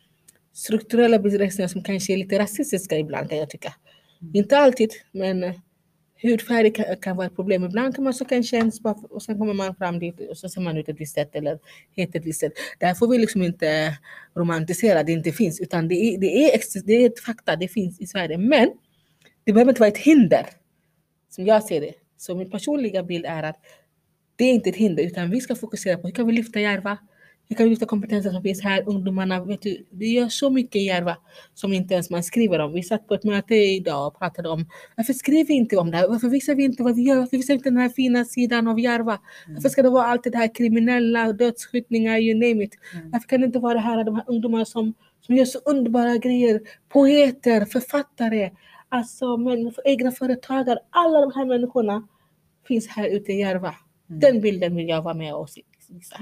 strukturella begränsningar som kanske är lite rasistiska ibland kan jag tycka. Mm. Inte alltid, men eh, hudfärg kan, kan vara ett problem. Ibland kan man söka en tjänst och sen kommer man fram dit och så ser man ut ett visst sätt eller heter ett visst sätt. Där får vi liksom inte romantisera det inte finns, utan det är, det är, det är ett fakta, det finns i Sverige. Men det behöver inte vara ett hinder, som jag ser det. Så min personliga bild är att det är inte ett hinder, utan vi ska fokusera på hur kan vi lyfta Järva? Hur kan lyfta kompetensen som finns här? Ungdomarna, vet du, det gör så mycket i Järva som inte ens man skriver om. Vi satt på ett möte idag och pratade om varför skriver vi inte om det här? Varför visar vi inte vad vi gör? Varför visar vi inte den här fina sidan av Järva? Mm. Varför ska det vara allt det här kriminella, dödsskjutningar, you name it? Mm. Varför kan det inte vara det här de här ungdomarna som, som gör så underbara grejer? Poeter, författare, alltså människor, egna företagare. Alla de här människorna finns här ute i Järva. Mm. Den bilden vill jag vara med och visa.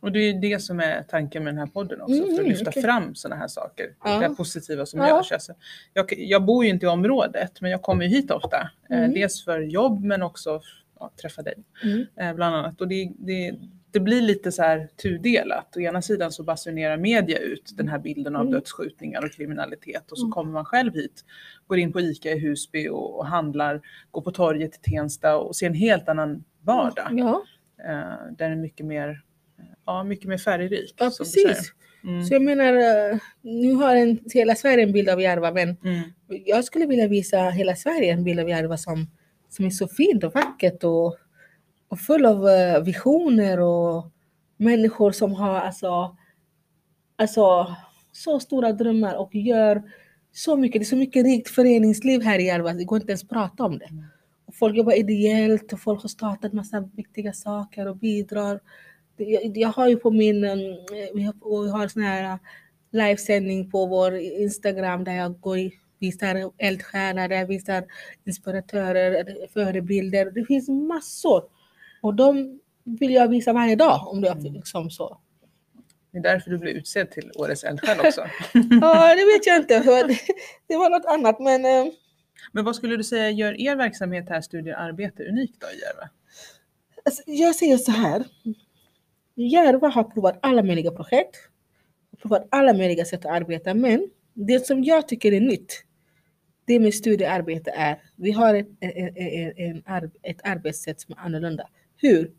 Och det är det som är tanken med den här podden också, mm, för att mm, lyfta okay. fram sådana här saker. Ja. Det positiva som ja. görs. Alltså, jag, jag, bor ju inte i området, men jag kommer hit ofta. Eh, mm. Eh, dels för jobb, men också ja, träffa dig. Mm. Eh, bland annat. Och det, det, det, blir lite så här tudelat. Å ena sidan så basunerar media ut den här bilden av mm. dödsskjutningar och kriminalitet och så mm. kommer man själv hit, går in på ICA i Husby och, och handlar, går på torget i Tensta och ser en helt annan vardag. Ja. Eh, där är mycket mer ja, mycket mer färgrik. Ja, precis. Mm. Så jag menar, eh, nu har en, hela Sverige en bild av Järva, men mm. jag skulle vilja visa hela Sverige en bild av Järva som, som är så fint och vackert och, och full av uh, visioner och människor som har alltså, alltså så stora drömmar och gör så mycket. Det är så mycket rikt föreningsliv här i Järva, det går inte ens att prata om det. Mm. Och folk jobbar ideellt och folk har startat massa viktiga saker och bidrar jag har ju på min, vi har, vi har sån här livesändning på vår Instagram där jag går visar där jag visar inspiratörer, förebilder. Det finns massor. Och de vill jag visa varje dag om det är mm. liksom så. Det är därför du blev utsedd till Årets eldsjäl också. ja, det vet jag inte. Det var något annat. Men, eh, men vad skulle du säga gör er verksamhet här, studier arbete, unikt då i Järva? Alltså, jag säger så här. Järva har provat alla möjliga projekt, provat alla möjliga sätt att arbeta, men det som jag tycker är nytt, det med studiearbete är, vi har ett, e, e, e, en, en, en, ett arbetssätt som är annorlunda. Hur?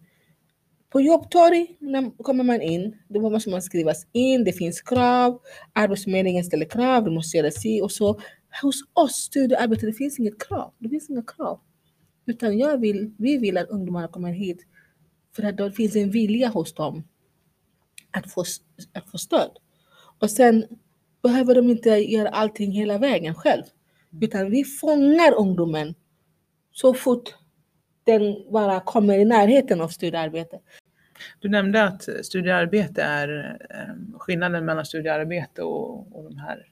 På jobbtorg när kommer man in, då måste man skrivas in, det finns krav, Arbetsförmedlingen ställer krav, du måste göra si och så. Hos oss studiearbete, det finns inget krav. Det finns inga krav. Utan jag vill, vi vill att ungdomarna kommer hit för att det finns en vilja hos dem att få, att få stöd. Och sen behöver de inte göra allting hela vägen själv. Utan vi fångar ungdomen så fort den bara kommer i närheten av studiearbete. Du nämnde att studiearbete är eh, skillnaden mellan studiearbete och, och de här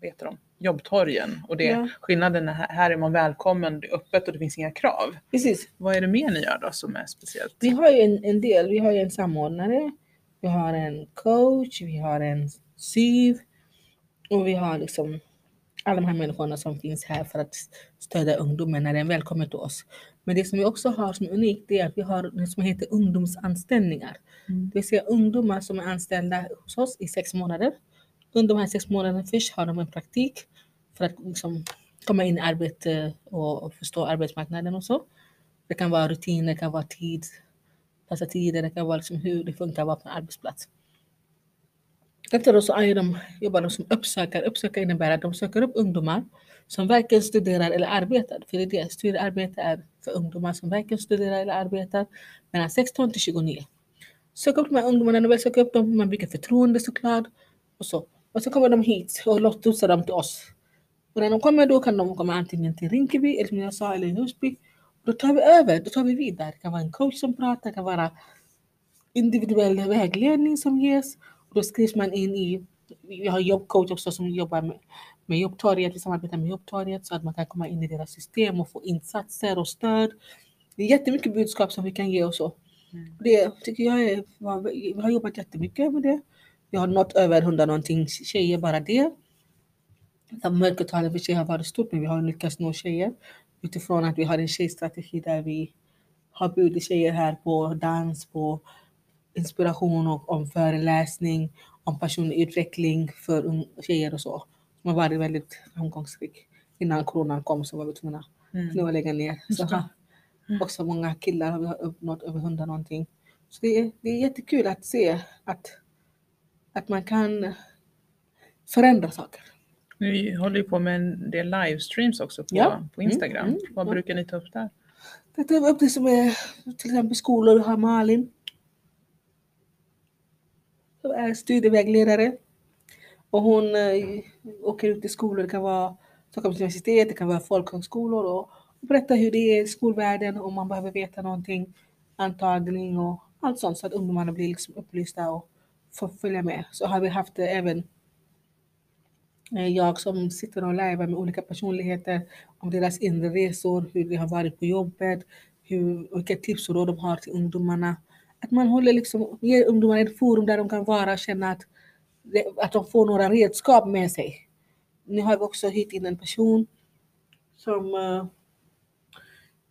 vet de, jobbtorgen. Och det, ja. skillnaden är här är man välkommen, det är öppet och det finns inga krav. Precis. Vad är det mer ni gör då som är speciellt? Vi har ju en, en del, vi har ju en samordnare, vi har en coach, vi har en SYV och vi har liksom alla de här människorna som finns här för att stödja ungdomen när den väl kommer till oss. Men det som vi också har som är unikt det är att vi har det som heter ungdomsanställningar. Mm. Det vill säga ungdomar som är anställda hos oss i sex månader under de här sex månaderna först har de en praktik för att liksom komma in i arbete och förstå arbetsmarknaden och så. Det kan vara rutiner, det kan vara tid, passa tider, det kan vara liksom hur det funkar att vara på en arbetsplats. Efter det så är de, jobbar de som uppsökare. Uppsökare innebär att de söker upp ungdomar som varken studerar eller arbetar. För det är det, studiearbete är för ungdomar som varken studerar eller arbetar mellan 16 till 29. Sök upp de här ungdomarna, när man söker upp dem, man bygger förtroende såklart. Och så. Och så kommer de hit och lotsar dem till oss. Och när de kommer då kan de komma antingen till Rinkeby, eller som jag sa, eller Husby. Då tar vi över, då tar vi vidare. Det kan vara en coach som pratar, det kan vara individuell vägledning som ges. Och då skrivs man in i, vi har jobbcoach också som jobbar med, med Jobbtorget, vi samarbetar med Jobbtorget så att man kan komma in i deras system och få insatser och stöd. Det är jättemycket budskap som vi kan ge och så. Mm. Det tycker jag är, vi har jobbat jättemycket med det. Vi har nått över hundra någonting tjejer bara det. Mörkertalet för tjejer har varit stort men vi har lyckats nå tjejer utifrån att vi har en tjejstrategi där vi har bjudit tjejer här på dans, på inspiration och om föreläsning, om personlig utveckling för tjejer och så. Som har varit väldigt framgångsrik. Innan coronan kom så var vi tvungna Mm. att lägga ner. Så Just det. ha, också många killar har vi uppnått över hundra någonting. Så det är, det är jättekul att se att, att man kan förändra saker. Ni håller ju på med en del livestreams också på, Ja. på Instagram. Mm, mm, Vad ja. brukar ni ta upp där? Det tar upp det som är till exempel skolor. Vi har Malin. Som är studievägledare. Och hon eh, åker ut i skolor. Det kan vara Stockholms universitet, det kan vara folkhögskolor. Och berättar hur det är i skolvärlden. Om man behöver veta någonting. Antagning och allt sånt. Så att ungdomarna blir liksom upplysta och får följa med. Så har vi haft det även eh, jag som sitter och lajvar med olika personligheter om deras inre resor, hur de har varit på jobbet, hur, vilka tips och råd de har till ungdomarna. Att man håller liksom, ger ungdomarna ett forum där de kan vara och känna att, det, att de får några redskap med sig. Nu har vi också hyrt in en person som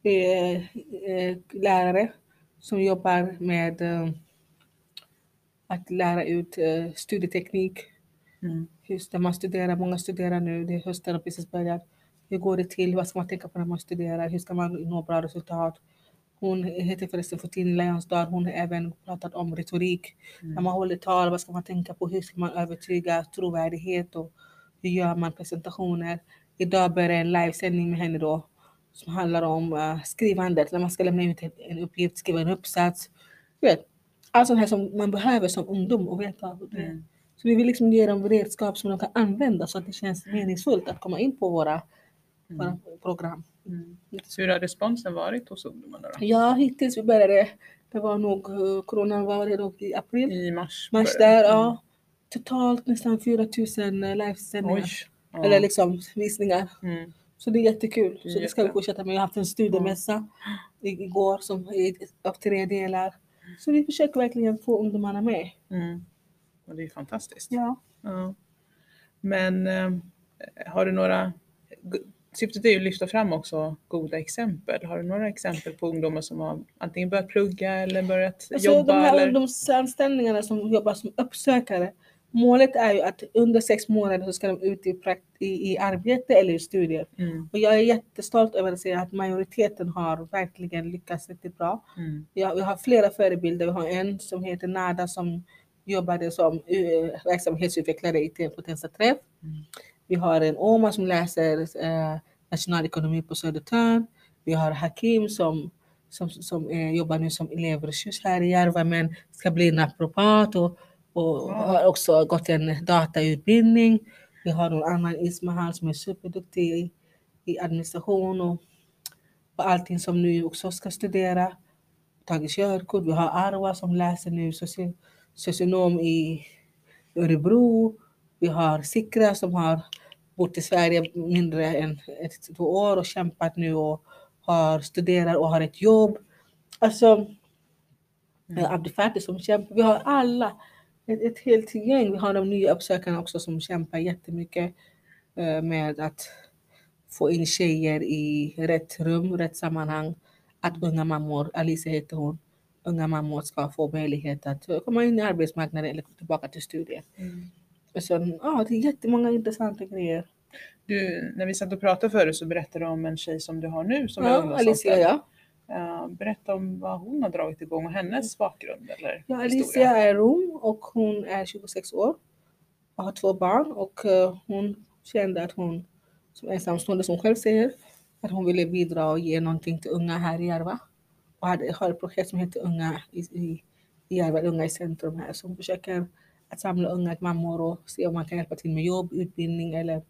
är lärare som jobbar med att lära ut eh, studieteknik Mm. Just där man studerar, många studerar nu, det är hösten har precis börjat. Hur går det till? Vad ska man tänka på när man studerar? Hur ska man nå bra resultat? Hon heter förresten Fortin Lejonsdal, hon har även pratat om retorik. Mm. När man håller tal, vad ska man tänka på? Hur ska man övertyga trovärdighet och hur gör man presentationer? Idag börjar en livesändning med henne då som handlar om uh, skrivandet, när man ska lämna ut en uppgift, skriva en uppsats. Du vet, allt sånt här som man behöver som ungdom och veta. Mm. Så vi vill liksom ge dem redskap som de kan använda så att det känns meningsfullt att komma in på våra, våra program. Mm. Så hur har responsen varit hos ungdomarna då? Ja, hittills vi började, det var nog, eh, coronan var det i april, I mars? mars där, ja. Totalt nästan 4000 livesändningar, Oj. Ja. eller liksom visningar. Mm. Så det är jättekul. Det är Så det ska vi fortsätta med. Vi har haft en studiemässa igår som är av tre delar. Så vi försöker verkligen få ungdomarna med. Mm. Och det är fantastiskt. Ja. Ja. Men eh, har du några, syftet är ju att lyfta fram också goda exempel. Har du några exempel på ungdomar som har antingen börjat plugga eller börjat Alltså jobba? de här eller? ungdomsanställningarna som jobbar som uppsökare. Målet är ju att under sex månader så ska de ut i, i, i arbete eller i studier. Mm. Och jag är jättestolt över att säga att majoriteten har verkligen lyckats riktigt bra. Mm. Jag, vi har flera förebilder. Vi har en som heter Nada som jobbade som uh, verksamhetsutvecklare i Tenpotensa Träff. Mm. Vi har en Oma som läser eh, nationalekonomi på Södertörn. Vi har Hakim som, som, som eh, jobbar nu som elevresurs här i Järva men ska bli naprapat och, och har också gått en datautbildning. Vi har någon annan Ismahan som är superduktig i, i administration och, och allting som nu också ska studera. Tagit körkort. Vi har Arwa som läser nu soci, socionom i Örebro. Vi har Sikra som har bott i Sverige mindre än ett, två år och kämpat nu och har studerat och har ett jobb. Alltså, Mm. Fatih som kämpar. Vi har alla, ett, ett helt gäng. Vi har de nya uppsökarna också som kämpar jättemycket eh, med att få in tjejer i rätt rum, rätt sammanhang. Att unga mammor, Alice heter hon, unga mammor ska få möjlighet att komma in i arbetsmarknaden eller tillbaka till studier. Mm. Så, ja, det är jättemånga intressanta grejer. Du, när vi satt och pratade förut så berättade du om en tjej som du har nu som är Ja, ungdomsanställd. Alicia, ja. Ja, berätta om vad hon har dragit igång och hennes bakgrund eller Ja, historia. Alicia är rom och hon är 26 år och har två barn och eh, hon kände att hon som ensamstående som själv säger att hon ville bidra och ge någonting till unga här i Järva och hade, har ett projekt som heter Unga i, i, i Järva, Unga i centrum här som försöker att samla unga mammor och se om man kan hjälpa till med jobb, utbildning eller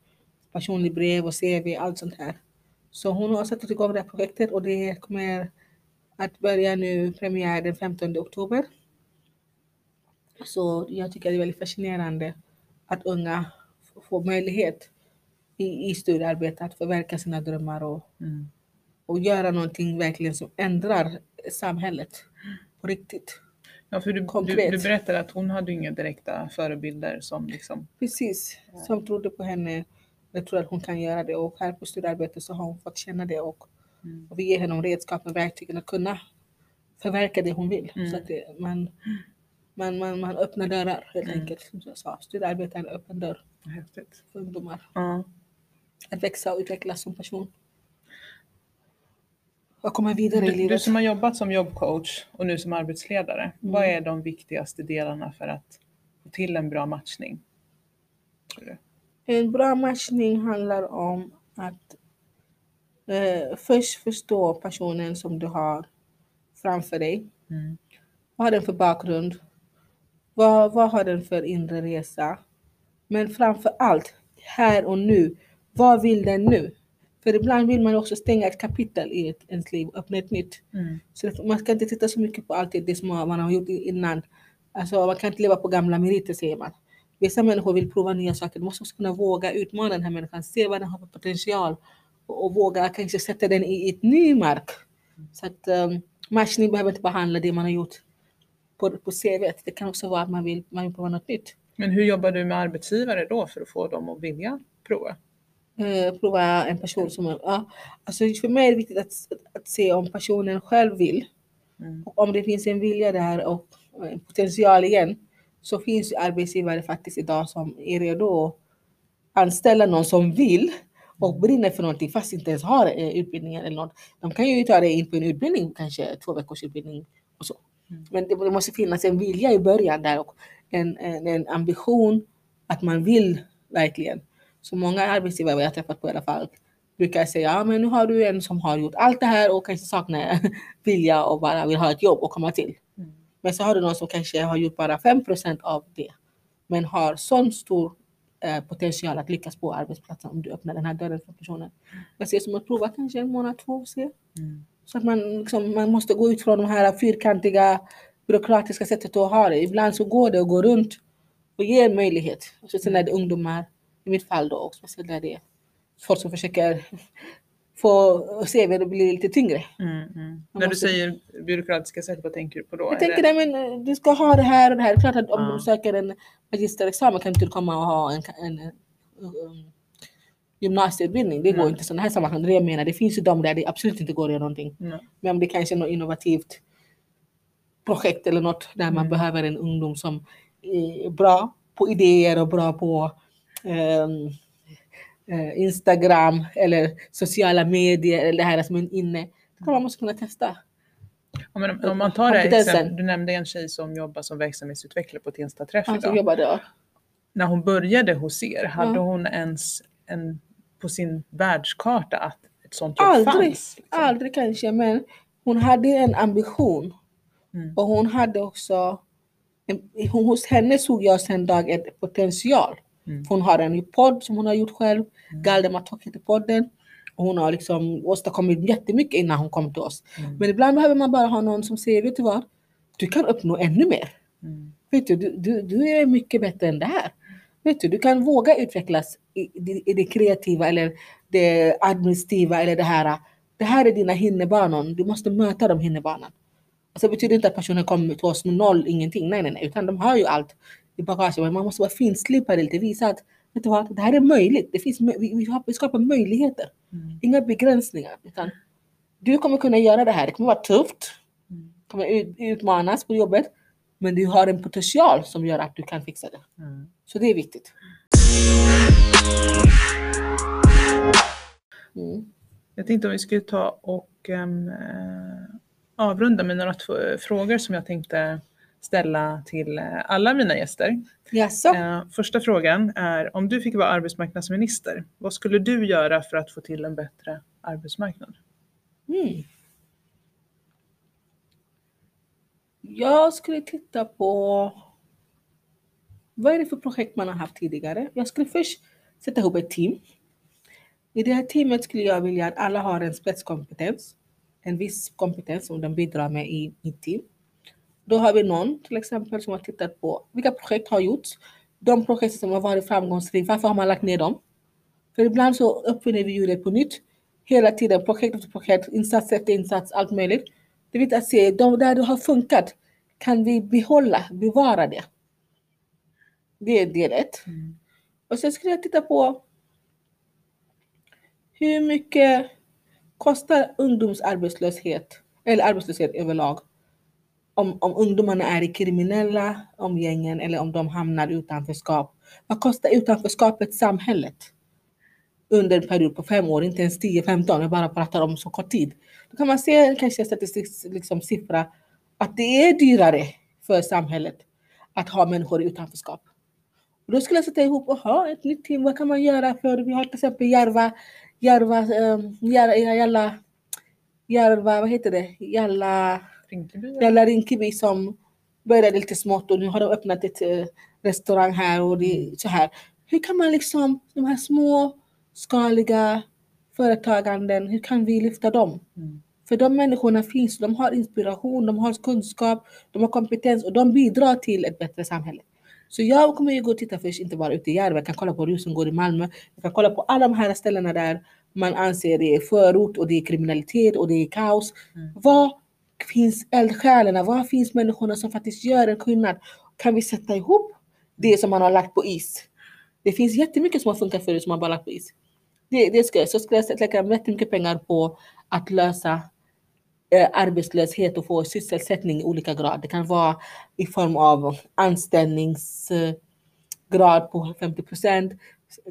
personlig brev och CV, allt sånt här. Så hon har satt igång det här projektet och det kommer att börja nu premiär den 15 oktober. Så jag tycker det är väldigt fascinerande att unga får möjlighet i, i studiearbete att förverka sina drömmar och, Mm. och göra någonting verkligen som ändrar samhället på riktigt. Ja, för du, du, du berättade att hon hade inga direkta förebilder som liksom... Precis, som trodde på henne. Jag tror att hon kan göra det och här på studiearbete så har hon fått känna det och, Mm. och vi ger henne redskapen, verktygen att kunna förverka det hon vill. Mm. Så att det, man, man, man, man öppnar dörrar helt Mm. enkelt. Som jag sa, studiearbete är en öppen dörr Häftigt. för ungdomar. Ja. Att växa och utvecklas som person. Och komma vidare i Du, du livet. som har jobbat som jobbcoach och nu som arbetsledare, Mm. vad är de viktigaste delarna för att få till en bra matchning? Tror du? En bra matchning handlar om att eh, först förstå personen som du har framför dig. Mm. Vad har den för bakgrund? Vad, vad har den för inre resa? Men framför allt, här och nu, vad vill den nu? För ibland vill man också stänga ett kapitel i ett, ens liv och öppna ett nytt. Mm. Så man ska inte titta så mycket på allt det som man har gjort innan. Alltså, man kan inte leva på gamla meriter säger man. Vissa människor vill prova nya saker. Du måste också kunna våga utmana den här människan, se vad den har för potential och, och våga kanske sätta den i ett ny mark. Så att um, matchning behöver inte bara handla det man har gjort på, på CV. Det kan också vara att man vill, man vill prova något nytt. Men hur jobbar du med arbetsgivare då för att få dem att vilja prova? Eh, prova en person som... Ja, alltså för mig är det viktigt att, att se om personen själv vill. Mm. Och om det finns en vilja där och en potential igen så finns ju arbetsgivare faktiskt idag som är redo att anställa någon som vill och brinner för någonting fast inte ens har eh, utbildningen eller något. De kan ju ta dig in på en utbildning, kanske två veckors utbildning och så. Mm. Men det, det måste finnas en vilja i början där och en, en, en ambition att man vill verkligen. Så många arbetsgivare jag träffat på i alla fall brukar säga, ja men nu har du en som har gjort allt det här och kanske saknar vilja och bara vill ha ett jobb och komma till. Men så har du någon som kanske har gjort bara 5% av det. Men har sån stor eh, potential att lyckas på arbetsplatsen om du öppnar den här dörren för personen. Jag ser som att prova kanske en månad, två och se. Mm. Så att man, liksom, man måste gå ut från de här fyrkantiga byråkratiska sättet att ha det. Ibland så går det att gå runt och ge en möjlighet. Och så sen är det ungdomar, i mitt fall då, och speciellt där det är folk som försöker få CV att bli lite tyngre. Mm. Mm. När du måste- säger byråkratiska sätt, vad tänker du på då? Jag tänker det... det, men eh, du ska ha det här och det här. Det är klart att om Ja. du söker en magisterexamen kan du inte komma och ha en, en, en, um, gymnasieutbildning. Det går Nej. inte. Så det här sammanhanget, det jag menar, det finns ju de där det absolut inte går att göra någonting. Mm. Men om det kanske är något innovativt projekt eller något där man Mm. behöver en ungdom som är bra på idéer och bra på eh, Instagram eller sociala medier eller det här som är inne. Det kan man måste kunna testa. Ja, men om, om man tar det exempel, du nämnde en tjej som jobbar som verksamhetsutvecklare på Tensta-träff Han som idag. jobbar där. När hon började hos er, hade Ja. hon ens en, på sin världskarta att ett sånt jobb Aldrig, fanns? liksom? aldrig kanske, men hon hade en ambition. Mm. Och hon hade också, en, hon, hos henne såg jag sen dag ett potential. Mm. Hon har en podd som hon har gjort själv, Mm. Galdematok heter podden. Och hon har liksom åstadkommit jättemycket innan hon kom till oss. Mm. Men ibland behöver man bara ha någon som säger, vet du vad? Du kan uppnå ännu mer. Mm. Vet du, du, du, du är mycket bättre än det här. Vet du, du kan våga utvecklas i, i, i det kreativa eller det administrativa eller det här. Det här är dina hinderbanor. Du måste möta de hinderbanorna. Alltså det betyder inte att personen kommer till oss med noll, ingenting. Nej, nej, nej. Utan de har ju allt i bagaget. Men man måste vara finslipa det lite. Visa att vet du vad, det här är möjligt. Det finns, vi, vi, skapar möjligheter. Mm. Inga begränsningar. Utan du kommer kunna göra det här. Det kommer vara tufft. Mm. Du kommer ut, utmanas på jobbet. Men du har en potential som gör att du kan fixa det. Mm. Så det är viktigt. Mm. Jag tänkte om vi skulle ta och eh, avrunda med några frågor som jag tänkte ställa till eh, alla mina gäster. Jaså? Eh, första frågan är, om du fick vara arbetsmarknadsminister, vad skulle du göra för att få till en bättre arbetsmarknad? Mm. Jag skulle titta på vad är det för projekt man har haft tidigare. Jag skulle först sätta ihop ett team. I det här teamet skulle jag vilja att alla har en spetskompetens. En viss kompetens som de bidrar med i mitt team. Då har vi någon till exempel som har tittat på vilka projekt har gjorts. De projekt som har varit framgångsrika, varför har man lagt ner dem? För ibland så uppfinner vi hjulet på nytt. Hela tiden, projekt efter projekt, insats efter insats, allt möjligt. Det viktigt att se, de där det har funkat, kan vi behålla, bevara det? Det är del ett. Mm. Och sen skulle jag titta på hur mycket kostar ungdomsarbetslöshet, eller arbetslöshet överlag, om, om ungdomarna är i kriminella omgängen eller om de hamnar i utanförskap. Vad kostar utanförskapet samhället? Under en period på fem år, inte ens 10-15, jag bara pratar om så kort tid. Då kan man se kanske statistisk liksom, siffra att det är dyrare för samhället att ha människor i utanförskap. Och då skulle jag sätta ihop och ha ett nytt team. Vad kan man göra? För vi har till exempel Järva, Järva, um, Järva, Järva, Järva, vad heter det? Järva Rinkeby? Jalla Rinkeby som började lite smått och nu har de öppnat ett eh, restaurang här och det så här. Hur kan man liksom, de här små skaliga företaganden, hur kan vi lyfta dem? Mm. För de människorna finns, de har inspiration, de har kunskap, de har kompetens och de bidrar till ett bättre samhälle. Så jag kommer ju gå och titta först, inte bara ute i Järva, jag kan kolla på Rosengård i Malmö, jag kan kolla på alla de här ställena där man anser det är förort och det är kriminalitet och det är kaos. Mm. Var finns eldsjälarna? Var finns människorna som faktiskt gör en skillnad? Kan vi sätta ihop det som man har lagt på is? Det finns jättemycket som har funkat förut som man bara lagt på is. Det, det ska, så skulle jag lägga jättemycket pengar på att lösa eh, arbetslöshet och få sysselsättning i olika grad. Det kan vara i form av anställningsgrad på 50 procent.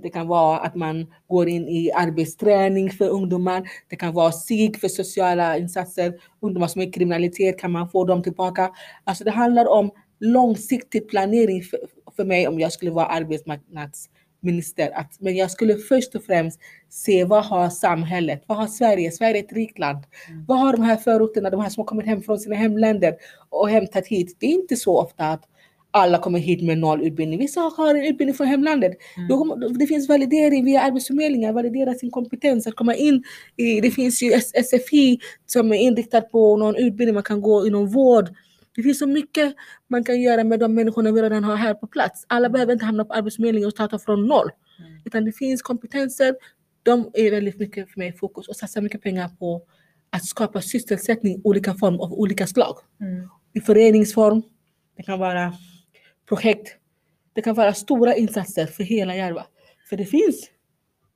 Det kan vara att man går in i arbetsträning för ungdomar. Det kan vara SIG för sociala insatser. Ungdomar som är i kriminalitet, kan man få dem tillbaka? Alltså det handlar om långsiktig planering för, för mig om jag skulle vara arbetsmarknadsminister. Att, men jag skulle först och främst se vad har samhället, vad har Sverige? Sverige är ett rikt land. Mm. Vad har de här förorterna, de här som har kommit hem från sina hemländer och hämtat hit? Det är inte så ofta att alla kommer hit med noll utbildning. Vissa har en utbildning från hemlandet. Mm. Det finns validering via Arbetsförmedlingen, validera sin kompetens, att komma in i, det finns ju SFI som är inriktat på någon utbildning man kan gå inom vård. Det finns så mycket man kan göra med de människorna vi redan har här på plats. Alla behöver inte hamna på Arbetsförmedlingen och starta från noll. Mm. Utan det finns kompetenser, de är väldigt mycket för mig i fokus och satsa mycket pengar på att skapa sysselsättning i olika former av olika slag Mm. i föreningsform. Det kan vara projekt. Det kan vara stora insatser för hela Järva. För det finns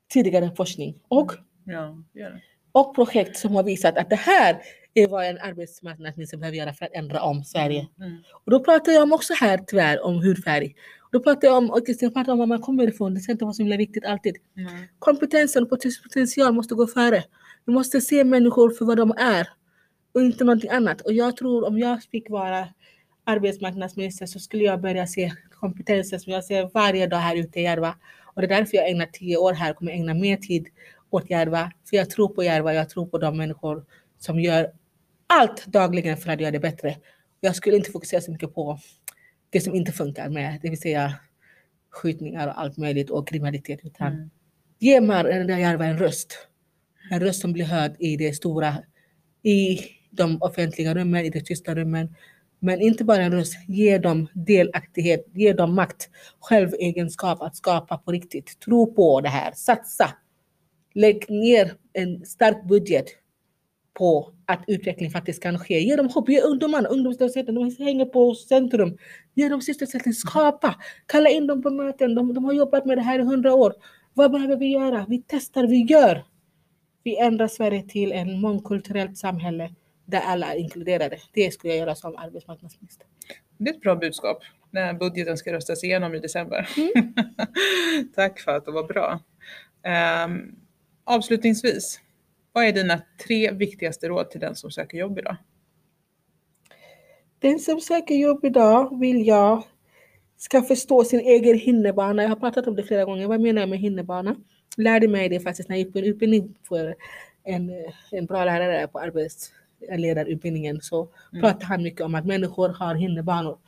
tidigare forskning och, Ja, och projekt som har visat att det här är vad en arbetsmarknadsminister behöver göra för att ändra om Sverige. Mm. Och då pratar jag om också här tyvärr om hudfärg. Då pratar jag om, och jag pratar om var man kommer ifrån, det ska inte vara så himla viktigt alltid. Mm. Kompetensen och poten- potential måste gå före. Vi måste se människor för vad de är och inte någonting annat. Och jag tror om jag fick vara arbetsmarknadsminister så skulle jag börja se kompetenser som jag ser varje dag här ute i Järva. Och det är därför jag ägnar tio år här och kommer ägna mer tid åt Järva. För jag tror på Järva, jag tror på de människor som gör allt dagligen för att göra det bättre. Jag skulle inte fokusera så mycket på det som inte funkar med, det vill säga skjutningar och allt möjligt och kriminalitet. Utan Mm. ge Järva en röst. En röst som blir hörd i det stora, i de offentliga rummen, i de tysta rummen. Men inte bara en röst, ge dem delaktighet, ge dem makt, självegenskap att skapa på riktigt. Tro på det här, satsa. Lägg ner en stark budget på att utveckling faktiskt kan ske. Ge dem hopp, ge ungdomarna, ungdomslösheten, de hänger på centrum. Ge dem sysselsättning, skapa. Kalla in dem på möten, de, de har jobbat med det här i hundra år. Vad behöver vi göra? Vi testar, vi gör. Vi ändrar Sverige till ett mångkulturellt samhälle där alla är inkluderade. Det skulle jag göra som arbetsmarknadsminister. Det är ett bra budskap när budgeten ska röstas igenom i december. Mm. Tack för att det var bra. Ehm, avslutningsvis, vad är dina tre viktigaste råd till den som söker jobb idag? Den som söker jobb idag vill jag ska förstå sin egen hinnerbana. Jag har pratat om det flera gånger. Vad menar jag med hinnerbana? Lärde mig det faktiskt när jag gick på en utbildning för en, en bra lärare på arbetsledarutbildningen. Så Mm. pratade han mycket om att människor har hinnerbanor.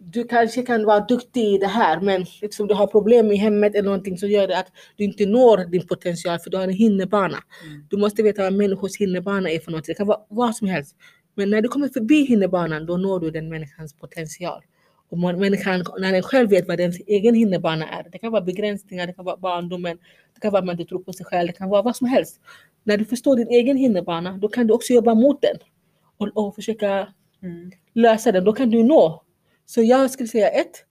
Du kanske kan vara duktig i det här men liksom du har problem i hemmet eller någonting så gör det att du inte når din potential för du har en hinnerbana. Mm. Du måste veta vad människors hinnerbana är för något. Det kan vara vad som helst. Men när du kommer förbi hinnerbanan då når du den människans potential. Och människan, när den själv vet vad ens egen hinderbana är, det kan vara begränsningar, det kan vara barndomen, det kan vara att man inte tror på sig själv, det kan vara vad som helst. När du förstår din egen hinderbana, då kan du också jobba mot den och, och försöka Mm. lösa den, då kan du nå. Så jag skulle säga ett,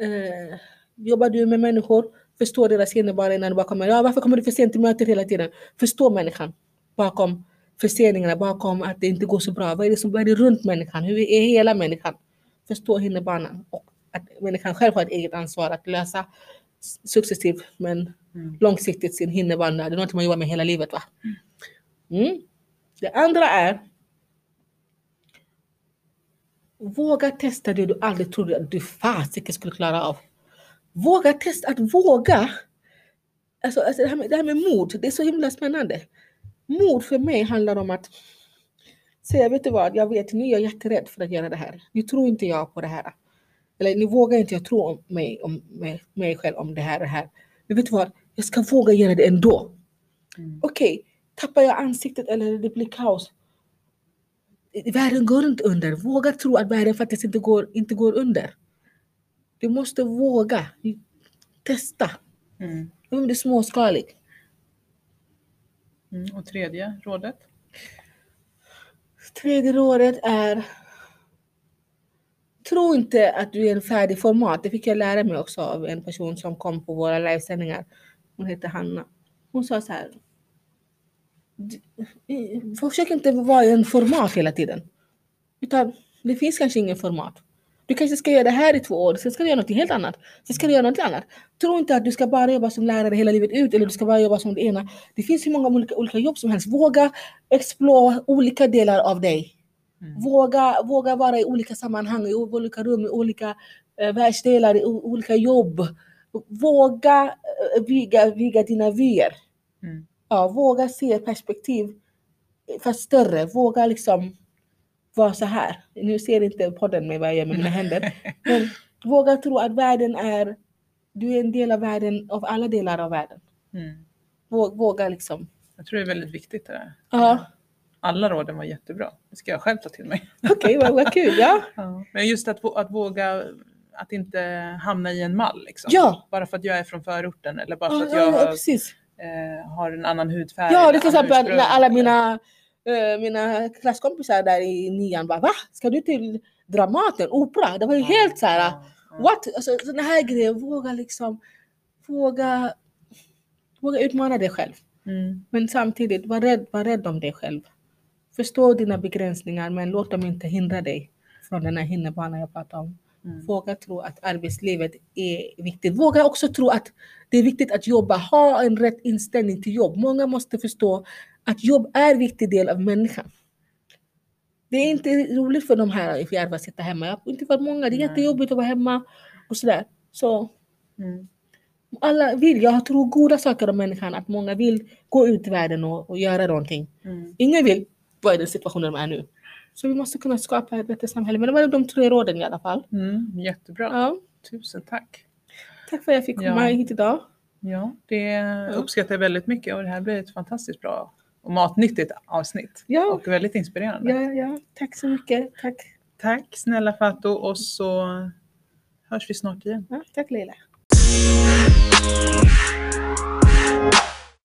eh, jobbar du med människor, förstå deras hinder innan du bara kommer, ja varför kommer du för sent till mötet hela tiden? Förstå människan bakom förseningarna, bakom att det inte går så bra. Vad är det som är det runt människan? Hur är hela människan? Förstå hinderbanan och att människan själv har ett eget ansvar att lösa successivt men Mm. långsiktigt sin hinderbana. Det är något man jobbar med hela livet va? Mm. Det andra är Våga testa det du aldrig trodde att du fasiken skulle klara av. Våga testa, att våga. Alltså, alltså det, här med, det här med mod, det är så himla spännande. Mod för mig handlar om att säga, vet du vad, jag vet, nu är jag jätterädd för att göra det här. Nu tror inte jag på det här. Eller nu vågar inte jag tro om mig, om mig, mig själv om det här och det här. Men vet du vad, jag ska våga göra det ändå. Mm. Okej, tappar jag ansiktet eller det blir kaos. Världen går inte under. Våga tro att världen faktiskt inte går, inte går under. Du måste våga testa. Mm. Om det är småskaligt. Mm. Och tredje rådet? Tredje rådet är Tro inte att du är en färdig format. Det fick jag lära mig också av en person som kom på våra livesändningar. Hon heter Hanna. Hon sa så här. Försök inte vara i en format hela tiden. Utan det finns kanske ingen format. Du kanske ska göra det här i två år, sen ska du göra något helt annat. Sen ska du göra något annat. Tro inte att du ska bara jobba som lärare hela livet ut eller du ska bara jobba som det ena. Det finns hur många olika, olika jobb som helst. Våga explora olika delar av dig. Mm. Våga, våga vara i olika sammanhang, i olika rum, i olika eh, världsdelar, i olika jobb. Våga eh, viga, viga dina vyer. Mm. Ja, våga se perspektiv fast större. Våga liksom vara så här. Nu ser inte podden mig vad jag gör med mina händer. Men våga tro att världen är, du är en del av världen, av alla delar av världen. Mm. Våga, våga liksom. Jag tror det är väldigt viktigt det där. Ja, Alla råden var jättebra. Det ska jag själv ta till mig. okej, vad, vad kul. Ja. Ja. Men just att, att våga att inte hamna i en mall. Liksom. Ja. Bara för att jag är från förorten eller bara för att ja, jag ja, har, eh, har en annan hudfärg. Ja, det är till exempel när alla mina, eh, mina klasskompisar där i nian bara va? Ska du till Dramaten, Opera? Det var ju Ja, helt så här, ja. what? Alltså sådana här grejer, våga liksom, våga, våga utmana dig själv. Mm. Men samtidigt, var rädd, var rädd om dig själv. Förstå dina begränsningar men låt dem inte hindra dig från den här hinderbanan jag pratade om. Mm. Våga tro att arbetslivet är viktigt. Våga också tro att det är viktigt att jobba. Ha en rätt inställning till jobb. Många måste förstå att jobb är en viktig del av människan. Det är inte roligt för de här i Fjärva att sitta hemma. Inte för många. Det är Nej. jättejobbigt att vara hemma och sådär. Så Mm. alla vill. Jag tror goda saker om människan. Att många vill gå ut i världen och, och göra någonting. Mm. Ingen vill vara i den situationen de är nu. Så vi måste kunna skapa ett bättre samhälle. Men det var de tre råden i alla fall. Mm. Jättebra. Ja. Tusen tack. Tack för att jag fick komma Ja. hit idag. Ja, det uppskattar jag väldigt mycket och det här blir ett fantastiskt bra och matnyttigt avsnitt. Ja. Och väldigt inspirerande. Ja, ja. Tack så mycket. Tack. Tack snälla Fatou och så hörs vi snart igen. Ja, tack Leila.